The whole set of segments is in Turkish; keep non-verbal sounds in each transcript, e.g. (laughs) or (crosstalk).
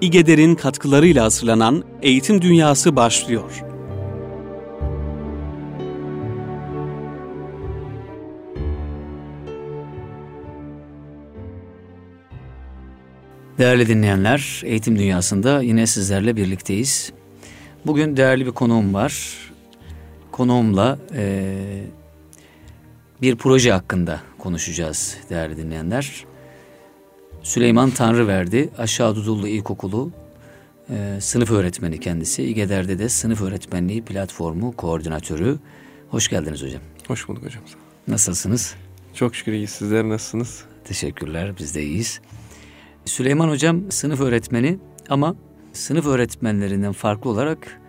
İGEDER'in katkılarıyla hazırlanan Eğitim Dünyası başlıyor. Değerli dinleyenler, Eğitim Dünyası'nda yine sizlerle birlikteyiz. Bugün değerli bir konuğum var. Konuğumla e, bir proje hakkında konuşacağız değerli dinleyenler. Süleyman Tanrıverdi, Aşağı Dudullu İlkokulu e, sınıf öğretmeni kendisi. İGEDER'de de sınıf öğretmenliği platformu koordinatörü. Hoş geldiniz hocam. Hoş bulduk hocam. Nasılsınız? Çok şükür iyiyiz. Sizler nasılsınız? Teşekkürler, biz de iyiyiz. Süleyman hocam sınıf öğretmeni ama sınıf öğretmenlerinden farklı olarak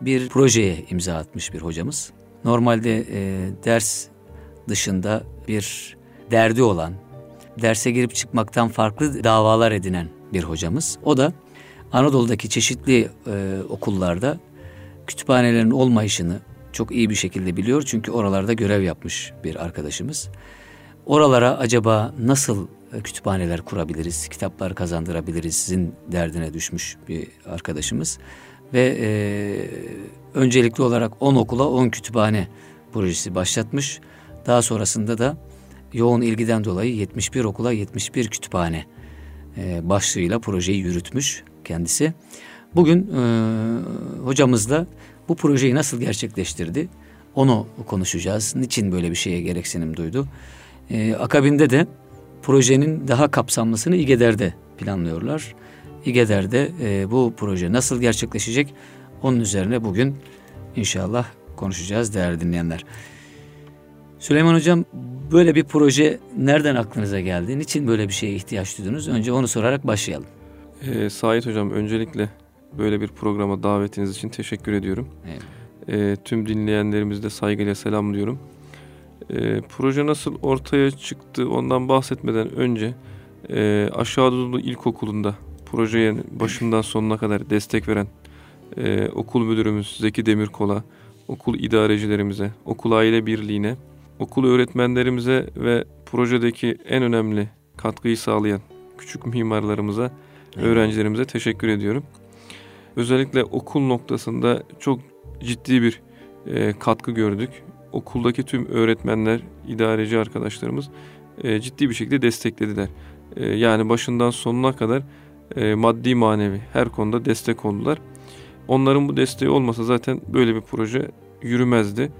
bir projeye imza atmış bir hocamız. Normalde e, ders dışında bir derdi olan, derse girip çıkmaktan farklı davalar edinen bir hocamız. O da Anadolu'daki çeşitli e, okullarda kütüphanelerin olmayışını çok iyi bir şekilde biliyor. Çünkü oralarda görev yapmış bir arkadaşımız. Oralara acaba nasıl e, kütüphaneler kurabiliriz, kitaplar kazandırabiliriz sizin derdine düşmüş bir arkadaşımız. Ve e, öncelikli olarak 10 okula 10 kütüphane projesi başlatmış. Daha sonrasında da yoğun ilgiden dolayı 71 okula 71 kütüphane e, başlığıyla projeyi yürütmüş kendisi. Bugün e, hocamızla bu projeyi nasıl gerçekleştirdi onu konuşacağız. Niçin böyle bir şeye gereksinim duydu? E, akabinde de projenin daha kapsamlısını İGEDER'de planlıyorlar. İGEDER'de e, bu proje nasıl gerçekleşecek onun üzerine bugün inşallah konuşacağız değerli dinleyenler. Süleyman Hocam böyle bir proje nereden aklınıza geldi? Niçin böyle bir şeye ihtiyaç duydunuz? Önce onu sorarak başlayalım. Ee, Sait Hocam öncelikle böyle bir programa davetiniz için teşekkür ediyorum. Evet. Ee, tüm dinleyenlerimizi de saygıyla selamlıyorum. Ee, proje nasıl ortaya çıktı ondan bahsetmeden önce e, Aşağı Anadolu İlkokulu'nda projeye başından sonuna kadar destek veren e, okul müdürümüz Zeki Demirkol'a, okul idarecilerimize, okul aile birliğine, okul öğretmenlerimize ve projedeki en önemli katkıyı sağlayan küçük mimarlarımıza, evet. öğrencilerimize teşekkür ediyorum. Özellikle okul noktasında çok ciddi bir e, katkı gördük. Okuldaki tüm öğretmenler, idareci arkadaşlarımız e, ciddi bir şekilde desteklediler. E, yani başından sonuna kadar e, maddi manevi her konuda destek oldular. Onların bu desteği olmasa zaten böyle bir proje yürümezdi.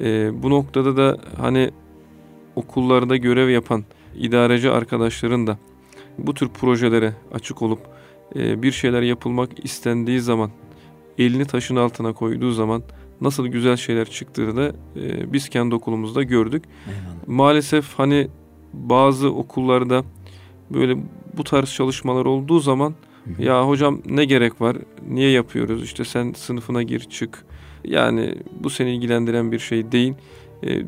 E, bu noktada da hani okullarda görev yapan idareci arkadaşların da bu tür projelere açık olup e, bir şeyler yapılmak istendiği zaman elini taşın altına koyduğu zaman nasıl güzel şeyler çıktığını da e, biz kendi okulumuzda gördük. Eyvallah. Maalesef hani bazı okullarda böyle bu tarz çalışmalar olduğu zaman ya hocam ne gerek var? Niye yapıyoruz? İşte sen sınıfına gir çık. Yani bu seni ilgilendiren bir şey değil. E,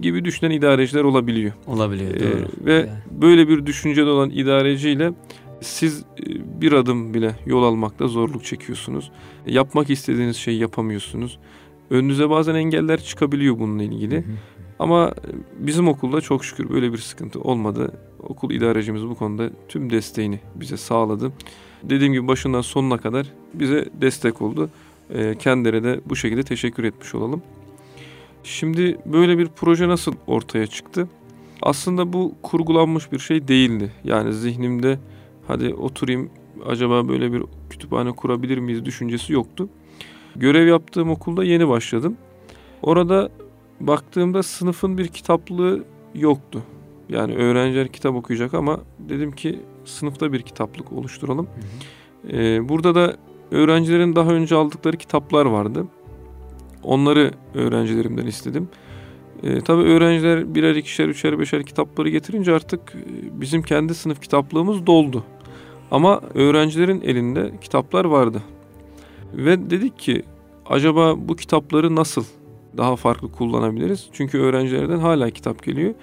gibi düşünen idareciler olabiliyor. Olabiliyor e, doğru. ve yani. böyle bir düşüncede olan idareciyle siz e, bir adım bile yol almakta zorluk çekiyorsunuz. Yapmak istediğiniz şeyi yapamıyorsunuz. Önünüze bazen engeller çıkabiliyor bununla ilgili. Hı hı. Ama bizim okulda çok şükür böyle bir sıkıntı olmadı. Okul idarecimiz bu konuda tüm desteğini bize sağladı. Dediğim gibi başından sonuna kadar bize destek oldu. E, kendileri de bu şekilde teşekkür etmiş olalım. Şimdi böyle bir proje nasıl ortaya çıktı? Aslında bu kurgulanmış bir şey değildi. Yani zihnimde hadi oturayım acaba böyle bir kütüphane kurabilir miyiz düşüncesi yoktu. Görev yaptığım okulda yeni başladım. Orada baktığımda sınıfın bir kitaplığı yoktu. Yani öğrenciler kitap okuyacak ama dedim ki sınıfta bir kitaplık oluşturalım. Hı hı. Ee, burada da öğrencilerin daha önce aldıkları kitaplar vardı. Onları öğrencilerimden istedim. Ee, tabii öğrenciler birer, ikişer, üçer, beşer kitapları getirince artık e, bizim kendi sınıf kitaplığımız doldu. Ama öğrencilerin elinde kitaplar vardı. Ve dedik ki acaba bu kitapları nasıl daha farklı kullanabiliriz? Çünkü öğrencilerden hala kitap geliyor.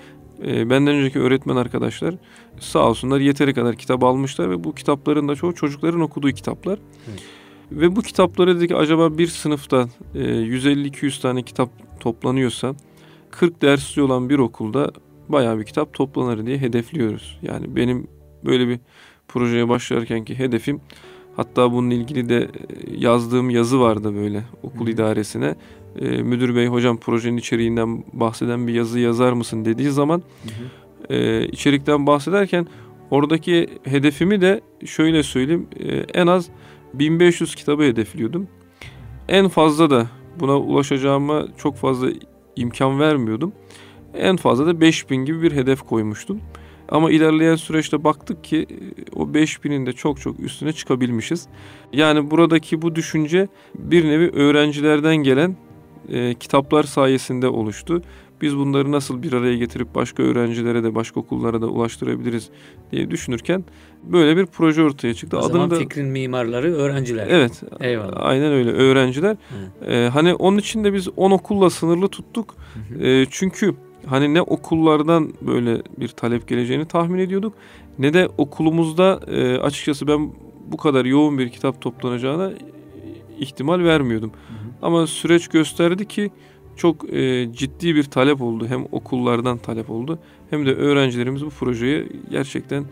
E, benden önceki öğretmen arkadaşlar sağ olsunlar yeteri kadar kitap almışlar ve bu kitapların da çoğu çocukların okuduğu kitaplar. Evet. Ve bu kitapları dedik acaba bir sınıfta e, 150-200 tane kitap toplanıyorsa 40 dersli olan bir okulda bayağı bir kitap toplanır diye hedefliyoruz. Yani benim böyle bir projeye başlarkenki hedefim Hatta bununla ilgili de e, yazdığım yazı vardı böyle okul idaresine. E, müdür bey hocam projenin içeriğinden bahseden bir yazı yazar mısın dediği zaman e, içerikten bahsederken oradaki hedefimi de şöyle söyleyeyim e, en az 1500 kitabı hedefliyordum. En fazla da buna ulaşacağıma çok fazla imkan vermiyordum. En fazla da 5000 gibi bir hedef koymuştum. Ama ilerleyen süreçte baktık ki e, o 5000'in de çok çok üstüne çıkabilmişiz. Yani buradaki bu düşünce bir nevi öğrencilerden gelen e, kitaplar sayesinde oluştu. Biz bunları nasıl bir araya getirip başka öğrencilere de başka okullara da ulaştırabiliriz diye düşünürken böyle bir proje ortaya çıktı. O Adını zaman da fikrin mimarları öğrenciler. Evet. Eyvallah. Aynen öyle öğrenciler. Ee, hani onun için de biz 10 okulla sınırlı tuttuk. Ee, çünkü hani ne okullardan böyle bir talep geleceğini tahmin ediyorduk ne de okulumuzda e, açıkçası ben bu kadar yoğun bir kitap toplanacağına ihtimal vermiyordum. Ama süreç gösterdi ki çok e, ciddi bir talep oldu. Hem okullardan talep oldu hem de öğrencilerimiz bu projeye gerçekten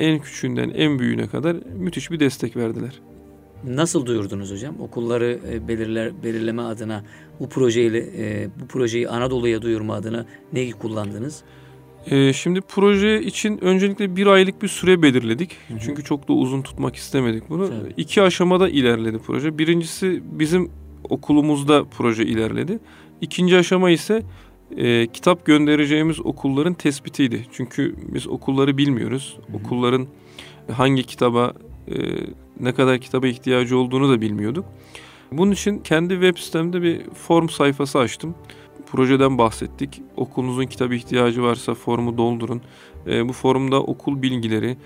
en küçüğünden en büyüğüne kadar müthiş bir destek verdiler. Nasıl duyurdunuz hocam? Okulları e, belirler belirleme adına bu projeyle e, bu projeyi Anadolu'ya duyurma adına neyi kullandınız? Ee, şimdi proje için öncelikle bir aylık bir süre belirledik. Çünkü çok da uzun tutmak istemedik bunu. Tabii. İki aşamada ilerledi proje. Birincisi bizim okulumuzda proje ilerledi. İkinci aşama ise e, kitap göndereceğimiz okulların tespitiydi. Çünkü biz okulları bilmiyoruz. Hı hı. Okulların hangi kitaba e, ne kadar kitaba ihtiyacı olduğunu da bilmiyorduk. Bunun için kendi web sitemde bir form sayfası açtım. Projeden bahsettik. Okulunuzun kitap ihtiyacı varsa formu doldurun. E, bu formda okul bilgileri,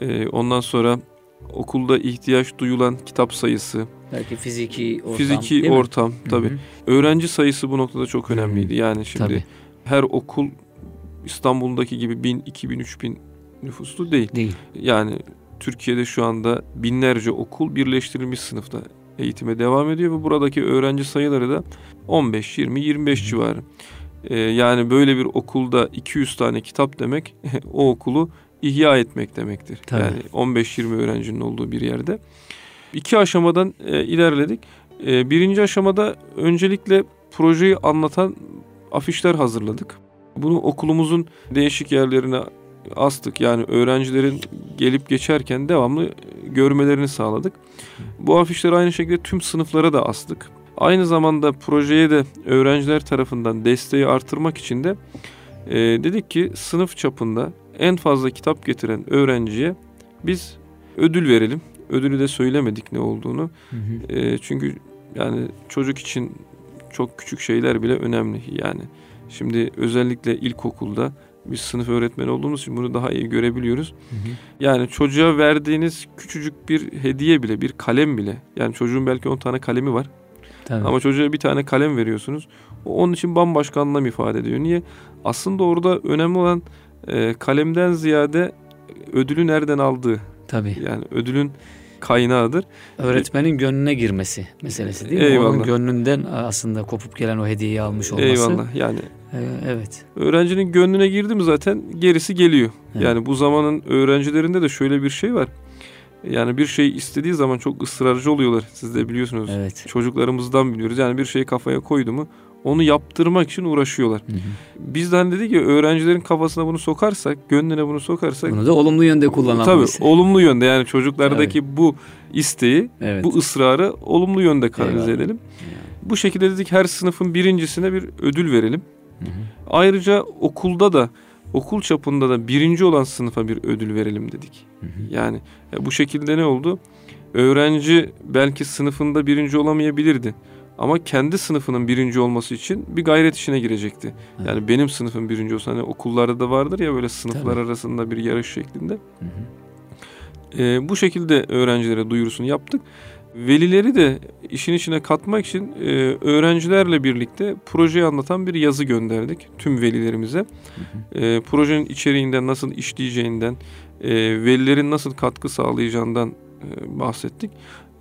e, ondan sonra okulda ihtiyaç duyulan kitap sayısı, Belki fiziki ortam. fiziki değil mi? ortam tabii. Hı hı. Öğrenci sayısı bu noktada çok önemliydi. Yani şimdi Tabii. her okul İstanbul'daki gibi 1000, 2000, 3000 nüfuslu değil. Değil. Yani Türkiye'de şu anda binlerce okul birleştirilmiş sınıfta eğitime devam ediyor ve buradaki öğrenci sayıları da 15, 20, 25 Hı. civarı. Ee, yani böyle bir okulda 200 tane kitap demek (laughs) o okulu ihya etmek demektir. Tabii. Yani 15-20 öğrencinin olduğu bir yerde. İki aşamadan e, ilerledik. E, birinci aşamada öncelikle projeyi anlatan afişler hazırladık. Bunu okulumuzun değişik yerlerine astık. Yani öğrencilerin gelip geçerken devamlı görmelerini sağladık. Bu afişleri aynı şekilde tüm sınıflara da astık. Aynı zamanda projeye de öğrenciler tarafından desteği artırmak için de e, dedik ki sınıf çapında en fazla kitap getiren öğrenciye biz ödül verelim. Ödülü de söylemedik ne olduğunu. Hı hı. E, çünkü yani çocuk için çok küçük şeyler bile önemli. Yani şimdi özellikle ilkokulda biz sınıf öğretmeni olduğumuz için bunu daha iyi görebiliyoruz. Hı hı. Yani çocuğa verdiğiniz küçücük bir hediye bile, bir kalem bile. Yani çocuğun belki 10 tane kalemi var. Tabii. Ama çocuğa bir tane kalem veriyorsunuz. O onun için bambaşka anlam ifade ediyor. Niye? Aslında orada önemli olan e, kalemden ziyade ödülü nereden aldığı. Tabii. Yani ödülün kaynağıdır. Öğretmenin gönlüne girmesi meselesi değil mi? Eyvallah. Onun gönlünden aslında kopup gelen o hediyeyi almış olması. Eyvallah. Yani Ee, evet. öğrencinin gönlüne girdi mi zaten gerisi geliyor. Evet. Yani bu zamanın öğrencilerinde de şöyle bir şey var. Yani bir şey istediği zaman çok ısrarcı oluyorlar. Siz de biliyorsunuz. Evet. Çocuklarımızdan biliyoruz. Yani bir şeyi kafaya koydu mu onu yaptırmak için uğraşıyorlar. Hı hı. Bizden dedi ki öğrencilerin kafasına bunu sokarsak, gönlüne bunu sokarsak Bunu da olumlu yönde tabii kullanamaz. olumlu yönde yani çocuklardaki bu isteği, Evet. bu ısrarı olumlu yönde kanalize edelim. Bu şekilde dedik her sınıfın birincisine bir ödül verelim. Hı hı. Ayrıca okulda da okul çapında da birinci olan sınıfa bir ödül verelim dedik. Hı hı. Yani e, bu şekilde ne oldu? Öğrenci belki sınıfında birinci olamayabilirdi. Ama kendi sınıfının birinci olması için bir gayret işine girecekti. Evet. Yani benim sınıfım birinci olsa hani okullarda da vardır ya böyle sınıflar Tabii. arasında bir yarış şeklinde. Hı hı. E, bu şekilde öğrencilere duyurusunu yaptık. Velileri de işin içine katmak için e, öğrencilerle birlikte projeyi anlatan bir yazı gönderdik tüm velilerimize. Hı hı. E, projenin içeriğinden nasıl işleyeceğinden, e, velilerin nasıl katkı sağlayacağından e, bahsettik.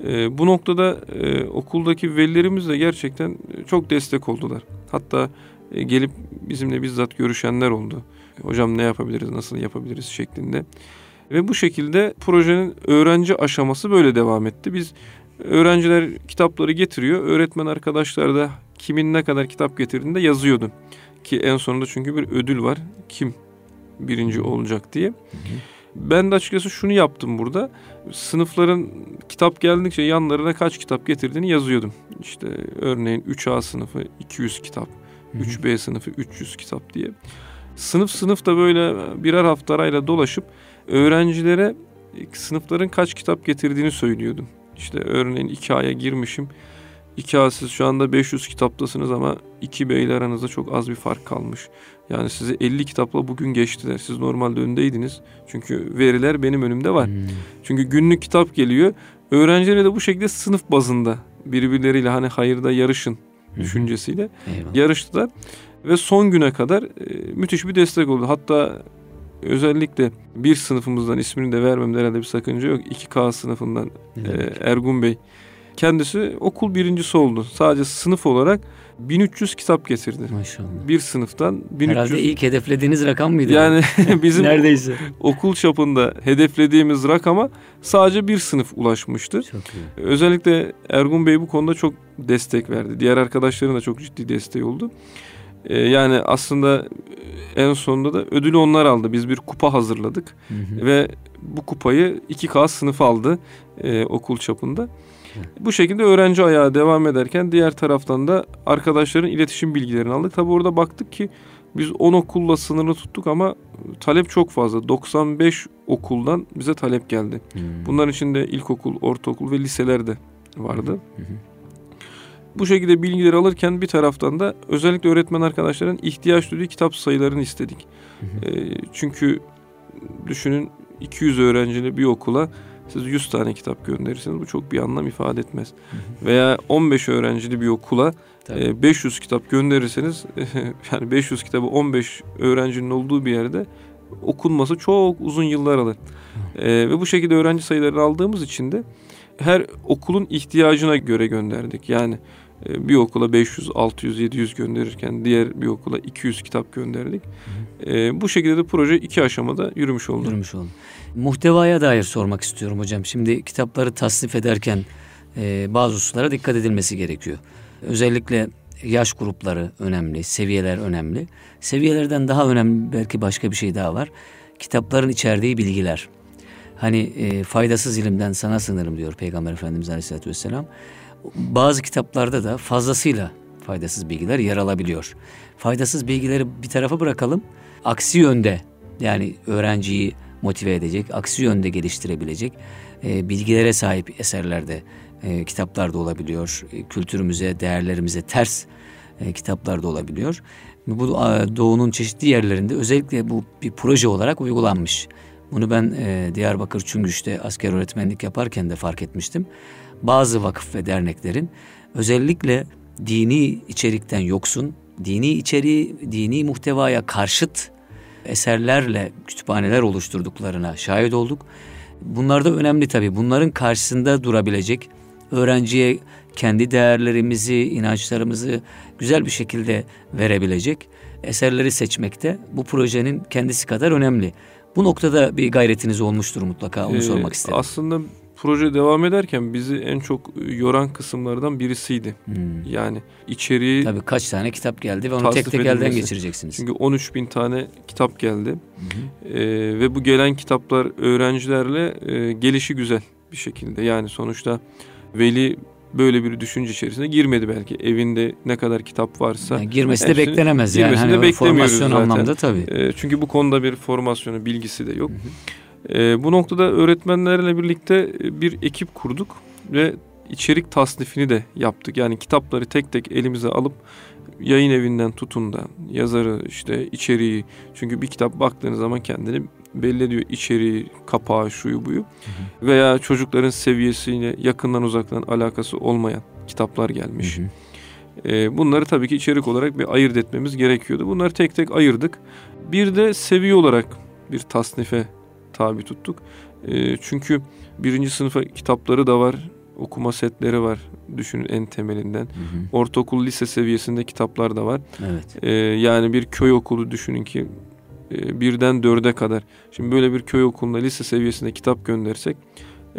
E, bu noktada e, okuldaki velilerimiz de gerçekten çok destek oldular. Hatta e, gelip bizimle bizzat görüşenler oldu. Hocam ne yapabiliriz, nasıl yapabiliriz şeklinde. Ve bu şekilde projenin öğrenci aşaması böyle devam etti. Biz öğrenciler kitapları getiriyor. Öğretmen arkadaşlar da kimin ne kadar kitap getirdiğini de yazıyordu. Ki en sonunda çünkü bir ödül var. Kim birinci olacak diye. Ben de açıkçası şunu yaptım burada. Sınıfların kitap geldikçe yanlarına kaç kitap getirdiğini yazıyordum. İşte örneğin 3A sınıfı 200 kitap, 3B sınıfı 300 kitap diye. Sınıf sınıf da böyle birer haftalarayla dolaşıp öğrencilere sınıfların kaç kitap getirdiğini söylüyordum. İşte örneğin 2A'ya girmişim. 2A siz şu anda 500 kitaptasınız ama 2B ile aranızda çok az bir fark kalmış. Yani sizi 50 kitapla bugün geçtiler. Siz normalde öndeydiniz. Çünkü veriler benim önümde var. Hmm. Çünkü günlük kitap geliyor. Öğrencileri de bu şekilde sınıf bazında birbirleriyle hani hayırda yarışın düşüncesiyle Eyvallah. yarıştılar. Ve son güne kadar e, müthiş bir destek oldu. Hatta özellikle bir sınıfımızdan ismini de vermemde herhalde bir sakınca yok. 2K sınıfından e, Ergun Bey. Kendisi okul birincisi oldu. Sadece sınıf olarak 1300 kitap getirdi. Maşallah. Bir sınıftan 1300. Herhalde ilk hedeflediğiniz rakam mıydı? Yani (laughs) bizim Neredeyse. okul çapında hedeflediğimiz rakama sadece bir sınıf ulaşmıştı. Çok iyi. Özellikle Ergun Bey bu konuda çok destek verdi. Diğer arkadaşların da çok ciddi desteği oldu. Ee, yani aslında en sonunda da ödülü onlar aldı. Biz bir kupa hazırladık hı hı. ve bu kupayı 2K sınıf aldı e, okul çapında. Bu şekilde öğrenci ayağı devam ederken diğer taraftan da arkadaşların iletişim bilgilerini aldık. Tabi orada baktık ki biz 10 okulla sınırını tuttuk ama talep çok fazla. 95 okuldan bize talep geldi. Hmm. Bunların içinde ilkokul, ortaokul ve liseler de vardı. Hmm. Bu şekilde bilgileri alırken bir taraftan da özellikle öğretmen arkadaşların ihtiyaç duyduğu kitap sayılarını istedik. E, çünkü düşünün 200 öğrencili bir okula siz 100 tane kitap gönderirseniz bu çok bir anlam ifade etmez. Hı hı. Veya 15 öğrencili bir okula e, 500 kitap gönderirseniz (laughs) yani 500 kitabı 15 öğrencinin olduğu bir yerde okunması çok uzun yıllar alır. E, ve bu şekilde öğrenci sayılarını aldığımız için de her okulun ihtiyacına göre gönderdik. Yani e, bir okula 500, 600, 700 gönderirken diğer bir okula 200 kitap gönderdik. Hı hı. E, bu şekilde de proje iki aşamada yürümüş oldu. Yürümüş oldu. Muhtevaya dair sormak istiyorum hocam. Şimdi kitapları tasnif ederken e, bazı hususlara dikkat edilmesi gerekiyor. Özellikle yaş grupları önemli, seviyeler önemli. Seviyelerden daha önemli belki başka bir şey daha var. Kitapların içerdiği bilgiler. Hani e, faydasız ilimden sana sınırım diyor Peygamber Efendimiz Aleyhisselatü Vesselam. Bazı kitaplarda da fazlasıyla faydasız bilgiler yer alabiliyor. Faydasız bilgileri bir tarafa bırakalım. Aksi yönde yani öğrenciyi motive edecek, aksi yönde geliştirebilecek e, bilgilere sahip eserlerde, e, kitaplarda olabiliyor. E, kültürümüze, değerlerimize ters e, kitaplarda olabiliyor. Bu doğunun çeşitli yerlerinde özellikle bu bir proje olarak uygulanmış. Bunu ben e, Diyarbakır Çüngüş'te asker öğretmenlik yaparken de fark etmiştim. Bazı vakıf ve derneklerin özellikle dini içerikten yoksun, dini içeriği, dini muhtevaya karşıt eserlerle kütüphaneler oluşturduklarına şahit olduk. Bunlar da önemli tabii. Bunların karşısında durabilecek, öğrenciye kendi değerlerimizi, inançlarımızı güzel bir şekilde verebilecek eserleri seçmekte bu projenin kendisi kadar önemli. Bu noktada bir gayretiniz olmuştur mutlaka onu ee, sormak istedim. Aslında proje devam ederken bizi en çok yoran kısımlardan birisiydi. Hmm. Yani içeriği... Tabii kaç tane kitap geldi ve onu tek tek elden geçireceksiniz. Çünkü 13 bin tane kitap geldi. Hmm. Ee, ve bu gelen kitaplar öğrencilerle e, gelişi güzel bir şekilde. Yani sonuçta veli böyle bir düşünce içerisine girmedi belki. Evinde ne kadar kitap varsa. Yani girmesi de beklenemez yani. Girmesi hani de beklemiyoruz formasyon zaten. anlamda tabii. E, çünkü bu konuda bir formasyonu, bilgisi de yok. Hı hı. E, bu noktada öğretmenlerle birlikte e, bir ekip kurduk ve içerik tasnifini de yaptık. Yani kitapları tek tek elimize alıp yayın evinden tutun da yazarı işte içeriği çünkü bir kitap baktığınız zaman kendini belli ediyor içeriği, kapağı, şuyu buyu. Hı hı. Veya çocukların seviyesiyle yakından uzaktan alakası olmayan kitaplar gelmiş. Hı hı. Ee, bunları tabii ki içerik olarak bir ayırt etmemiz gerekiyordu. Bunları tek tek ayırdık. Bir de seviye olarak bir tasnife tabi tuttuk. E, çünkü birinci sınıfa kitapları da var. Okuma setleri var. Düşünün en temelinden. Hı hı. Ortaokul, lise seviyesinde kitaplar da var. Evet. E, yani bir köy okulu düşünün ki e, birden dörde kadar. Şimdi böyle bir köy okuluna lise seviyesinde kitap göndersek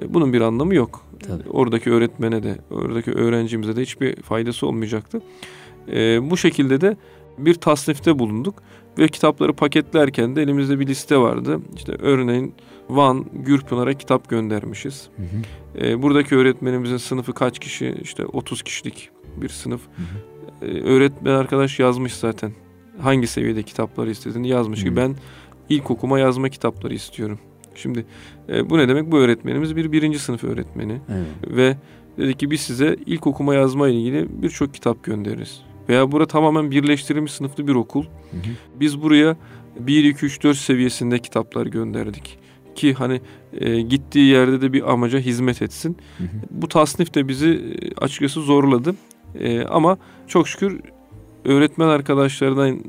e, bunun bir anlamı yok. Tabii. Oradaki öğretmene de, oradaki öğrencimize de hiçbir faydası olmayacaktı. E, bu şekilde de bir tasnifte bulunduk ve kitapları paketlerken de elimizde bir liste vardı. İşte örneğin Van Gürpınar'a kitap göndermişiz. Hı hı. E, buradaki öğretmenimizin sınıfı kaç kişi? İşte 30 kişilik bir sınıf. Hı hı. E, öğretmen arkadaş yazmış zaten. Hangi seviyede kitapları istediğini yazmış ki Hı. ben ilk okuma yazma kitapları istiyorum. Şimdi e, bu ne demek? Bu öğretmenimiz bir birinci sınıf öğretmeni Evet. ve dedi ki biz size ilk okuma yazma ile ilgili birçok kitap göndeririz. Veya burada tamamen birleştirilmiş sınıflı bir okul. Hı hı. Biz buraya 1, 2, 3, 4 seviyesinde kitaplar gönderdik. Ki hani e, gittiği yerde de bir amaca hizmet etsin. Hı hı. Bu tasnif de bizi e, açıkçası zorladı. E, ama çok şükür öğretmen arkadaşlardan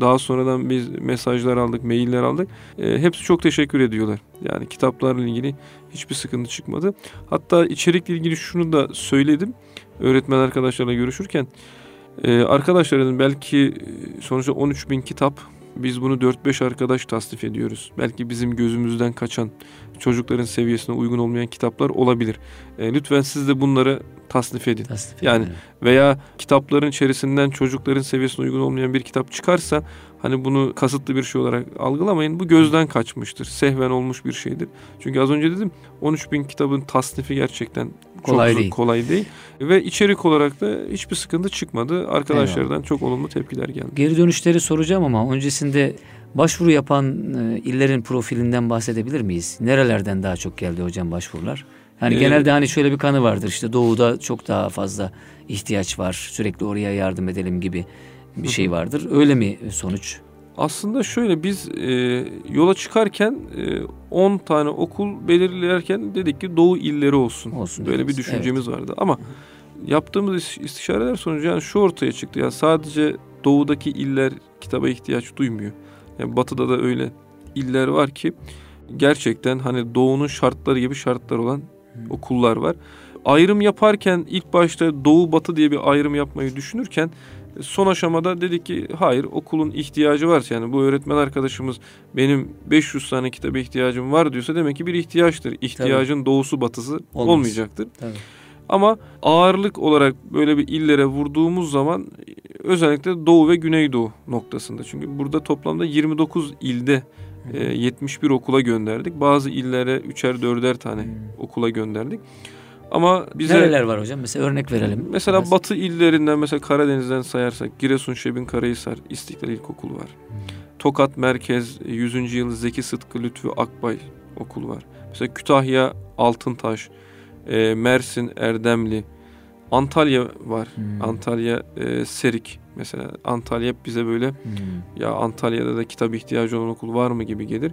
daha sonradan biz mesajlar aldık, mailler aldık. E, hepsi çok teşekkür ediyorlar. Yani kitaplarla ilgili hiçbir sıkıntı çıkmadı. Hatta içerikle ilgili şunu da söyledim. Öğretmen arkadaşlarla görüşürken. E, arkadaşların belki e, sonuçta 13 bin kitap biz bunu 4-5 arkadaş tasnif ediyoruz. Belki bizim gözümüzden kaçan, çocukların seviyesine uygun olmayan kitaplar olabilir. E, lütfen siz de bunları tasnif edin. Tasnif Yani. Veya kitapların içerisinden çocukların seviyesine uygun olmayan bir kitap çıkarsa hani bunu kasıtlı bir şey olarak algılamayın. Bu gözden kaçmıştır. Sehven olmuş bir şeydir. Çünkü az önce dedim 13 bin kitabın tasnifi gerçekten Kolay zor- değil. kolay değil. Ve içerik olarak da hiçbir sıkıntı çıkmadı. Arkadaşlardan çok olumlu tepkiler geldi. Geri dönüşleri soracağım ama öncesinde başvuru yapan e, illerin profilinden bahsedebilir miyiz? Nerelerden daha çok geldi hocam başvurular? Hani Ee, genelde hani şöyle bir kanı vardır işte doğuda çok daha fazla ihtiyaç var sürekli oraya yardım edelim gibi bir şey vardır. Öyle mi sonuç? Aslında şöyle biz e, yola çıkarken e, 10 tane okul belirlerken dedik ki doğu illeri olsun. Olsun Böyle bir düşüncemiz vardı ama yaptığımız iş- istişareler sonucu yani şu ortaya çıktı. Yani sadece doğudaki iller kitaba ihtiyaç duymuyor. Yani batıda da öyle iller var ki gerçekten hani doğunun şartları gibi şartlar olan okullar var. Ayrım yaparken ilk başta doğu batı diye bir ayrım yapmayı düşünürken son aşamada dedik ki hayır okulun ihtiyacı varsa yani bu öğretmen arkadaşımız benim 500 tane kitaba ihtiyacım var diyorsa demek ki bir ihtiyaçtır. İhtiyacın doğusu batısı Olmaz. olmayacaktır. Tabii. Ama ağırlık olarak böyle bir illere vurduğumuz zaman özellikle Doğu ve Güneydoğu noktasında. Çünkü burada toplamda 29 ilde e, 71 okula gönderdik. Bazı illere üçer dörder tane okula gönderdik. Ama bize Nereler var hocam? Mesela örnek verelim. mesela Biraz. batı illerinden mesela Karadeniz'den sayarsak Giresun, Şebin, Karahisar, İstiklal İlkokulu var. Tokat Merkez 100. yıl Zeki Sıtkı Lütfü Akbay okulu var. Mesela Kütahya Altıntaş, e, Mersin Erdemli, Antalya var. Hmm. Antalya e, Serik mesela Antalya hep bize böyle Hmm. ya Antalya'da da kitap ihtiyacı olan okul var mı gibi gelir.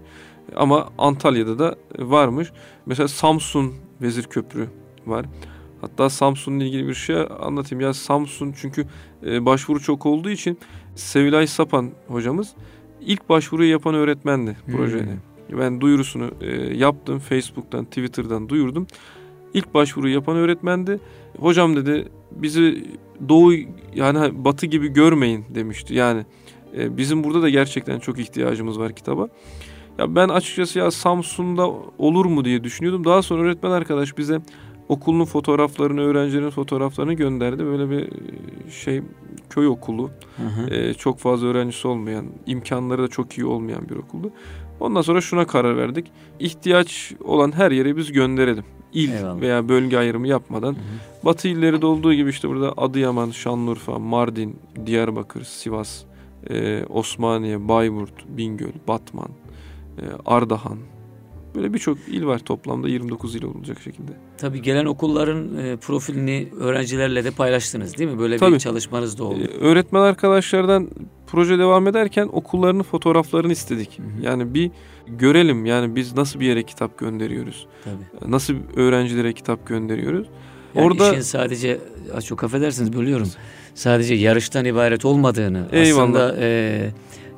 Ama Antalya'da da varmış. Mesela Samsun Vezir Köprü var. Hatta Samsun'la ilgili bir şey anlatayım. Ya Samsun çünkü e, başvuru çok olduğu için Sevilay Sapan hocamız ilk başvuruyu yapan öğretmendi Hmm. projede. Ben duyurusunu e, yaptım. Facebook'tan, Twitter'dan duyurdum. İlk başvuruyu yapan öğretmendi. Hocam dedi bizi doğu yani batı gibi görmeyin demişti. Yani e, bizim burada da gerçekten çok ihtiyacımız var kitaba. Ya ben açıkçası ya Samsun'da olur mu diye düşünüyordum. Daha sonra öğretmen arkadaş bize okulun fotoğraflarını, öğrencilerin fotoğraflarını gönderdi. Böyle bir e, şey köy okulu. Hı hı. E, çok fazla öğrencisi olmayan, imkanları da çok iyi olmayan bir okuldu. Ondan sonra şuna karar verdik. İhtiyaç olan her yere biz gönderelim. İl Eyvallah. veya bölge ayrımı yapmadan. Hı hı. Batı illeri de olduğu gibi işte burada Adıyaman, Şanlıurfa, Mardin, Diyarbakır, Sivas, e, Osmaniye, Bayburt, Bingöl, Batman, e, Ardahan. Böyle birçok il var toplamda 29 il olacak şekilde. Tabii gelen okulların e, profilini öğrencilerle de paylaştınız değil mi? Böyle bir Tabii. çalışmanız da oldu. Ee, öğretmen arkadaşlardan proje devam ederken okullarının fotoğraflarını istedik. Hı hı. Yani bir görelim yani biz nasıl bir yere kitap gönderiyoruz. Tabii. Nasıl öğrencilere kitap gönderiyoruz. Yani Orada- işin sadece çok affedersiniz bölüyorum. Sadece yarıştan ibaret olmadığını Eyvallah. aslında e,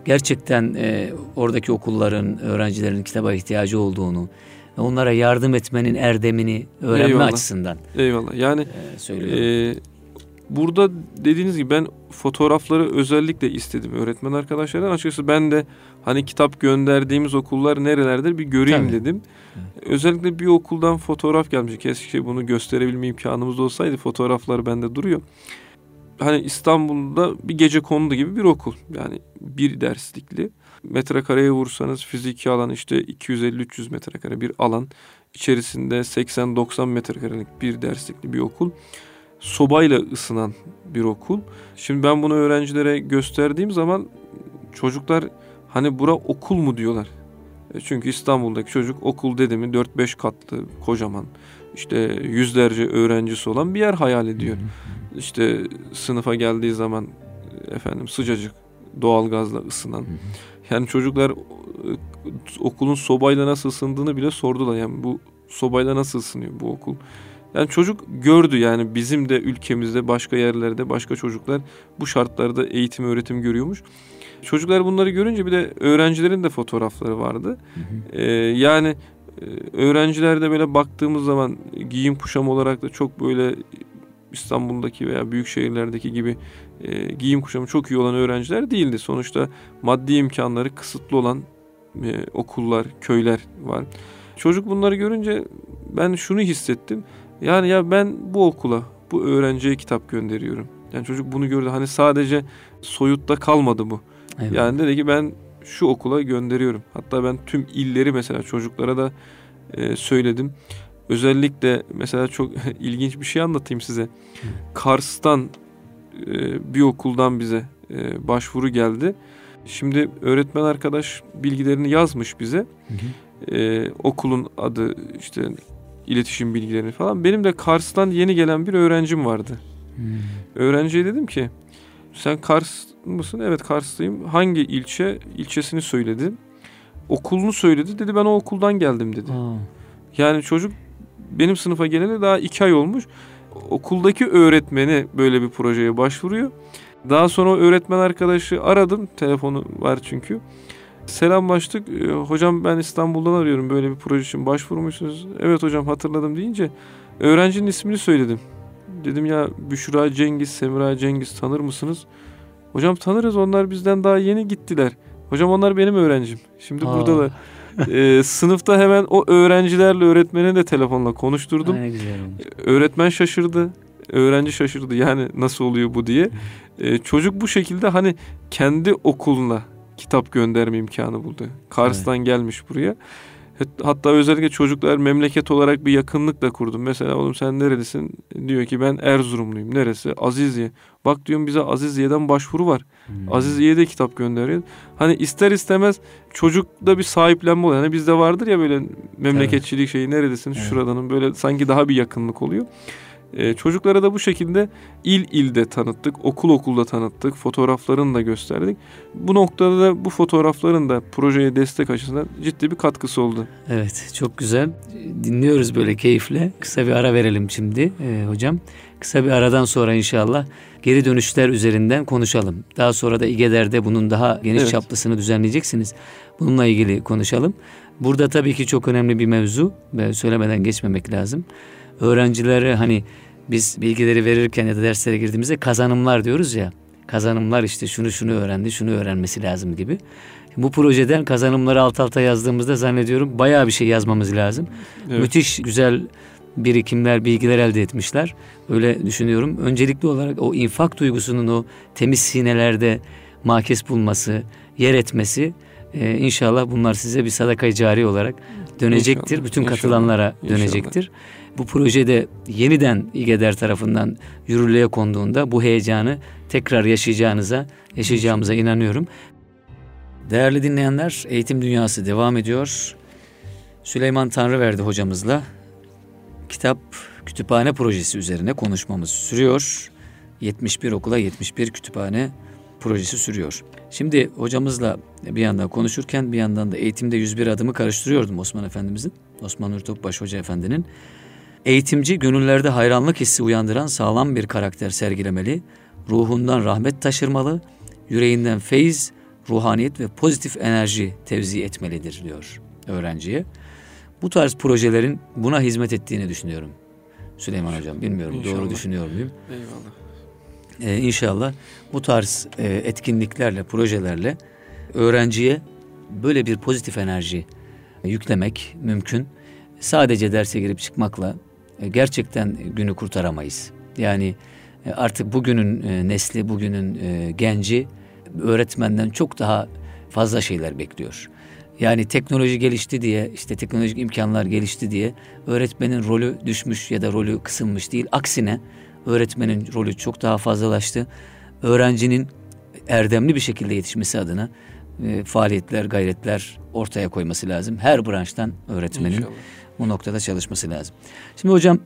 gerçekten e, oradaki okulların öğrencilerin kitaba ihtiyacı olduğunu ve onlara yardım etmenin erdemini öğrenme Eyvallah. açısından Eyvallah. Yani e, söylüyorum. e, Burada dediğiniz gibi ben fotoğrafları özellikle istedim öğretmen arkadaşlardan. Açıkçası ben de hani kitap gönderdiğimiz okullar nerelerdir bir göreyim Tabii. dedim. Özellikle bir okuldan fotoğraf gelmiş. Keşke bunu gösterebilme imkanımız olsaydı. Fotoğraflar bende duruyor. Hani İstanbul'da bir gece kondu gibi bir okul. Yani bir derslikli. Metrekareye vursanız fiziki alan işte 250-300 metrekare bir alan. İçerisinde 80-90 metrekarelik bir derslikli bir okul. Sobayla ısınan bir okul. Şimdi ben bunu öğrencilere gösterdiğim zaman çocuklar hani bura okul mu diyorlar. E Çünkü İstanbul'daki çocuk okul dedi mi 4-5 katlı kocaman işte yüzlerce öğrencisi olan bir yer hayal ediyor. İşte sınıfa geldiği zaman efendim sıcacık doğalgazla ısınan. Yani çocuklar e, okulun sobayla nasıl ısındığını bile sordular. Yani bu sobayla nasıl ısınıyor bu okul? Yani çocuk gördü yani bizim de ülkemizde başka yerlerde başka çocuklar bu şartlarda eğitim öğretim görüyormuş. Çocuklar bunları görünce bir de öğrencilerin de fotoğrafları vardı. Ee, yani e, öğrencilerde böyle baktığımız zaman giyim kuşam olarak da çok böyle İstanbul'daki veya büyük şehirlerdeki gibi e, giyim kuşamı çok iyi olan öğrenciler değildi. Sonuçta maddi imkanları kısıtlı olan e, okullar, köyler var. Çocuk bunları görünce ben şunu hissettim. Yani ya ben bu okula, bu öğrenciye kitap gönderiyorum. Yani çocuk bunu gördü. Hani sadece soyutta kalmadı bu. Eyvallah. Yani dedi ki ben şu okula gönderiyorum. Hatta ben tüm illeri mesela çocuklara da e, söyledim. Özellikle mesela çok (laughs) ilginç bir şey anlatayım size. Kars'tan e, bir okuldan bize e, başvuru geldi. Şimdi öğretmen arkadaş bilgilerini yazmış bize. Hı hı. E, okulun adı işte iletişim bilgilerini falan. Benim de Kars'tan yeni gelen bir öğrencim vardı. Hmm. Öğrenciye dedim ki sen Kars mısın? Evet Kars'tayım. Hangi ilçe? İlçesini söyledi. Okulunu söyledi. Dedi ben o okuldan geldim dedi. Aa, Yani çocuk benim sınıfa geleli daha iki ay olmuş. Okuldaki öğretmeni böyle bir projeye başvuruyor. Daha sonra öğretmen arkadaşı aradım. Telefonu var çünkü. Selamlaştık. Ee, hocam ben İstanbul'dan arıyorum. Böyle bir proje için başvurmuşsunuz. Evet hocam hatırladım deyince öğrencinin ismini söyledim. Dedim ya Büşra Cengiz, Semra Cengiz tanır mısınız? Hocam tanırız onlar bizden daha yeni gittiler. Hocam onlar benim öğrencim. Şimdi Aa. buradalar. Ee, sınıfta hemen o öğrencilerle öğretmeni de telefonla konuşturdum. ay ne güzel olmuş. Öğretmen şaşırdı. Öğrenci şaşırdı yani nasıl oluyor bu diye. Ee, çocuk bu şekilde hani kendi okuluna kitap gönderme imkanı buldu. Kars'tan gelmiş buraya. Hat- Hatta özellikle çocuklar memleket olarak bir yakınlık da kurdum. Mesela oğlum sen nerelisin? Diyor ki ben Erzurumluyum. Neresi? Azizye. Bak diyorum bize Azizye'den başvuru var. Hmm. Azizye'ye de kitap gönderiyor. Hani ister istemez çocukta bir sahiplenme oluyor. Hani bizde vardır ya böyle memleketçilik şeyi nerelisin Evet. şuradanın böyle sanki daha bir yakınlık oluyor. Ee, çocuklara da bu şekilde il ilde tanıttık, okul okulda tanıttık, fotoğraflarını da gösterdik. Bu noktada da bu fotoğrafların da projeye destek açısından ciddi bir katkısı oldu. Evet çok güzel. Dinliyoruz böyle keyifle. Kısa bir ara verelim şimdi e, hocam. Kısa bir aradan sonra inşallah geri dönüşler üzerinden konuşalım. Daha sonra da İGEDER'de bunun daha geniş Evet. çaplısını düzenleyeceksiniz. Bununla ilgili konuşalım. Burada tabii ki çok önemli bir mevzu ve söylemeden geçmemek lazım. Öğrencilere hani biz bilgileri verirken ya da derslere girdiğimizde kazanımlar diyoruz ya. Kazanımlar işte şunu şunu öğrendi, şunu öğrenmesi lazım gibi. Bu projeden kazanımları alt alta yazdığımızda zannediyorum bayağı bir şey yazmamız lazım. Evet. Müthiş güzel birikimler, bilgiler elde etmişler. Öyle düşünüyorum. Öncelikli olarak o infak duygusunun o temiz sinelerde makes bulması, yer etmesi e, inşallah bunlar size bir sadaka cari olarak dönecektir. İnşallah, Bütün inşallah, katılanlara inşallah. dönecektir. Bu projede yeniden İGEDER tarafından yürürlüğe konduğunda bu heyecanı tekrar yaşayacağınıza, yaşayacağımıza inanıyorum. Değerli dinleyenler, Eğitim Dünyası devam ediyor. Süleyman Tanrıverdi hocamızla kitap kütüphane projesi üzerine konuşmamız sürüyor. 71 okula 71 kütüphane projesi sürüyor. Şimdi hocamızla bir yandan konuşurken bir yandan da eğitimde 101 adımı karıştırıyordum Osman Efendimizin. Osman Nur Topbaş Hoca Efendi'nin. Eğitimci gönüllerde hayranlık hissi uyandıran sağlam bir karakter sergilemeli, ruhundan rahmet taşırmalı, yüreğinden feyiz, ruhaniyet ve pozitif enerji tevzi etmelidir diyor öğrenciye. Bu tarz projelerin buna hizmet ettiğini düşünüyorum. Süleyman Hocam bilmiyorum doğru İnşallah. düşünüyor muyum? Eyvallah. e, inşallah bu tarz e, etkinliklerle, projelerle öğrenciye böyle bir pozitif enerji yüklemek mümkün. Sadece derse girip çıkmakla gerçekten günü kurtaramayız. Yani e, artık bugünün e, nesli, bugünün e, genci öğretmenden çok daha fazla şeyler bekliyor. Yani teknoloji gelişti diye, işte teknolojik imkanlar gelişti diye öğretmenin rolü düşmüş ya da rolü kısılmış değil. Aksine öğretmenin rolü çok daha fazlalaştı. Öğrencinin erdemli bir şekilde yetişmesi adına e, faaliyetler, gayretler ortaya koyması lazım. Her branştan öğretmenin İnşallah. Bu noktada çalışması lazım. Şimdi hocam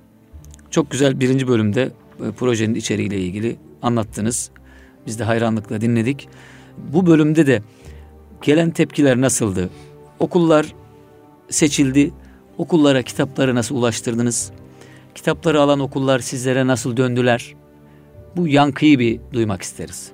çok güzel birinci bölümde e, projenin içeriğiyle ilgili anlattınız. Biz de hayranlıkla dinledik. Bu bölümde de gelen tepkiler nasıldı? Okullar seçildi. Okullara kitapları nasıl ulaştırdınız? Kitapları alan okullar sizlere nasıl döndüler? Bu yankıyı bir duymak isteriz.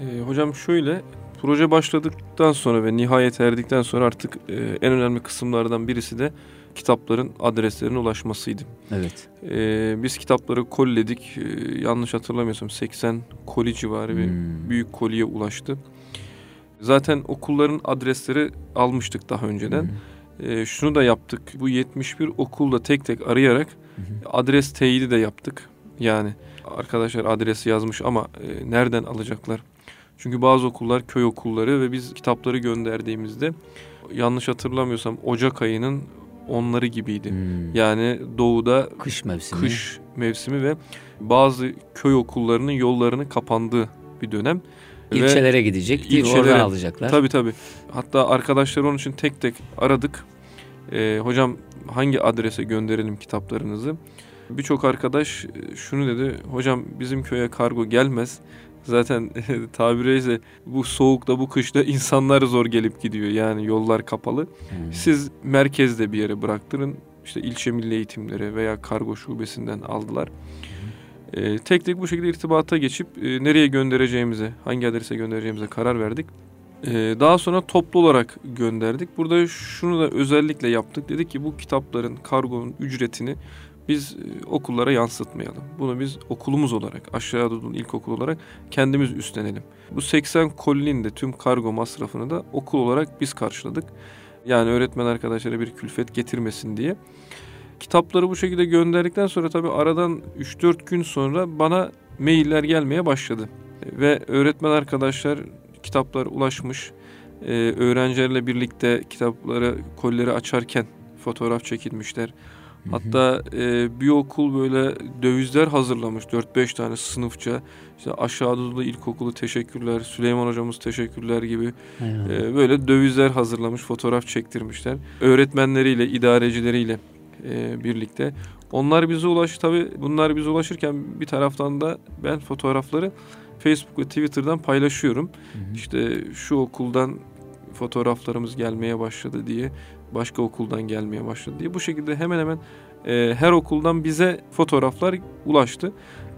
E, hocam şöyle proje başladıktan sonra ve nihayet erdikten sonra artık e, en önemli kısımlardan birisi de kitapların adreslerine ulaşmasıydı. Evet. E, biz kitapları koliledik. E, yanlış hatırlamıyorsam 80 koli civarı bir hmm. büyük koliye ulaştı. Zaten okulların adresleri almıştık daha önceden. Hmm. E, şunu da yaptık. Bu 71 okulda tek tek arayarak hmm. adres teyidi de yaptık. Yani arkadaşlar adresi yazmış ama e, nereden alacaklar? Çünkü bazı okullar köy okulları ve biz kitapları gönderdiğimizde yanlış hatırlamıyorsam Ocak ayının onları gibiydi. Hmm. Yani doğuda kış mevsimi. Kış mevsimi ve bazı köy okullarının yollarını kapandığı bir dönem. İlçelere ve gidecek değil ilçelere, oradan alacaklar. Tabii tabii. Hatta arkadaşlar onun için tek tek aradık. Ee, hocam hangi adrese gönderelim kitaplarınızı? Birçok arkadaş şunu dedi. Hocam bizim köye kargo gelmez. Zaten (laughs) tabiri ise bu soğukta bu kışta insanlar zor gelip gidiyor. Yani yollar kapalı. Hmm. Siz merkezde bir yere bıraktırın. İşte ilçe milli eğitimleri veya kargo şubesinden aldılar. Hmm. Ee, tek tek bu şekilde irtibata geçip e, nereye göndereceğimize, hangi adrese göndereceğimize karar verdik. Ee, daha sonra toplu olarak gönderdik. Burada şunu da özellikle yaptık. Dedik ki bu kitapların kargonun ücretini biz e, okullara yansıtmayalım. Bunu biz okulumuz olarak, aşağı Anadolu İlkokul olarak kendimiz üstlenelim. Bu 80 kolinin de tüm kargo masrafını da okul olarak biz karşıladık. Yani öğretmen arkadaşlara bir külfet getirmesin diye. Kitapları bu şekilde gönderdikten sonra tabii aradan 3-4 gün sonra bana mailler gelmeye başladı. Ve öğretmen arkadaşlar kitaplar ulaşmış. Ee, öğrencilerle birlikte kitapları, kolleri açarken fotoğraf çekilmişler. Hatta e, bir okul böyle dövizler hazırlamış 4-5 tane sınıfça. İşte aşağı Anadolu İlkokulu teşekkürler, Süleyman hocamız teşekkürler gibi e, böyle dövizler hazırlamış, fotoğraf çektirmişler. Öğretmenleriyle, idarecileriyle e, birlikte. Onlar bize ulaş tabi bunlar bize ulaşırken bir taraftan da ben fotoğrafları Facebook ve Twitter'dan paylaşıyorum. Hı hı. İşte şu okuldan fotoğraflarımız gelmeye başladı diye başka okuldan gelmeye başladı diye. Bu şekilde hemen hemen e, her okuldan bize fotoğraflar ulaştı.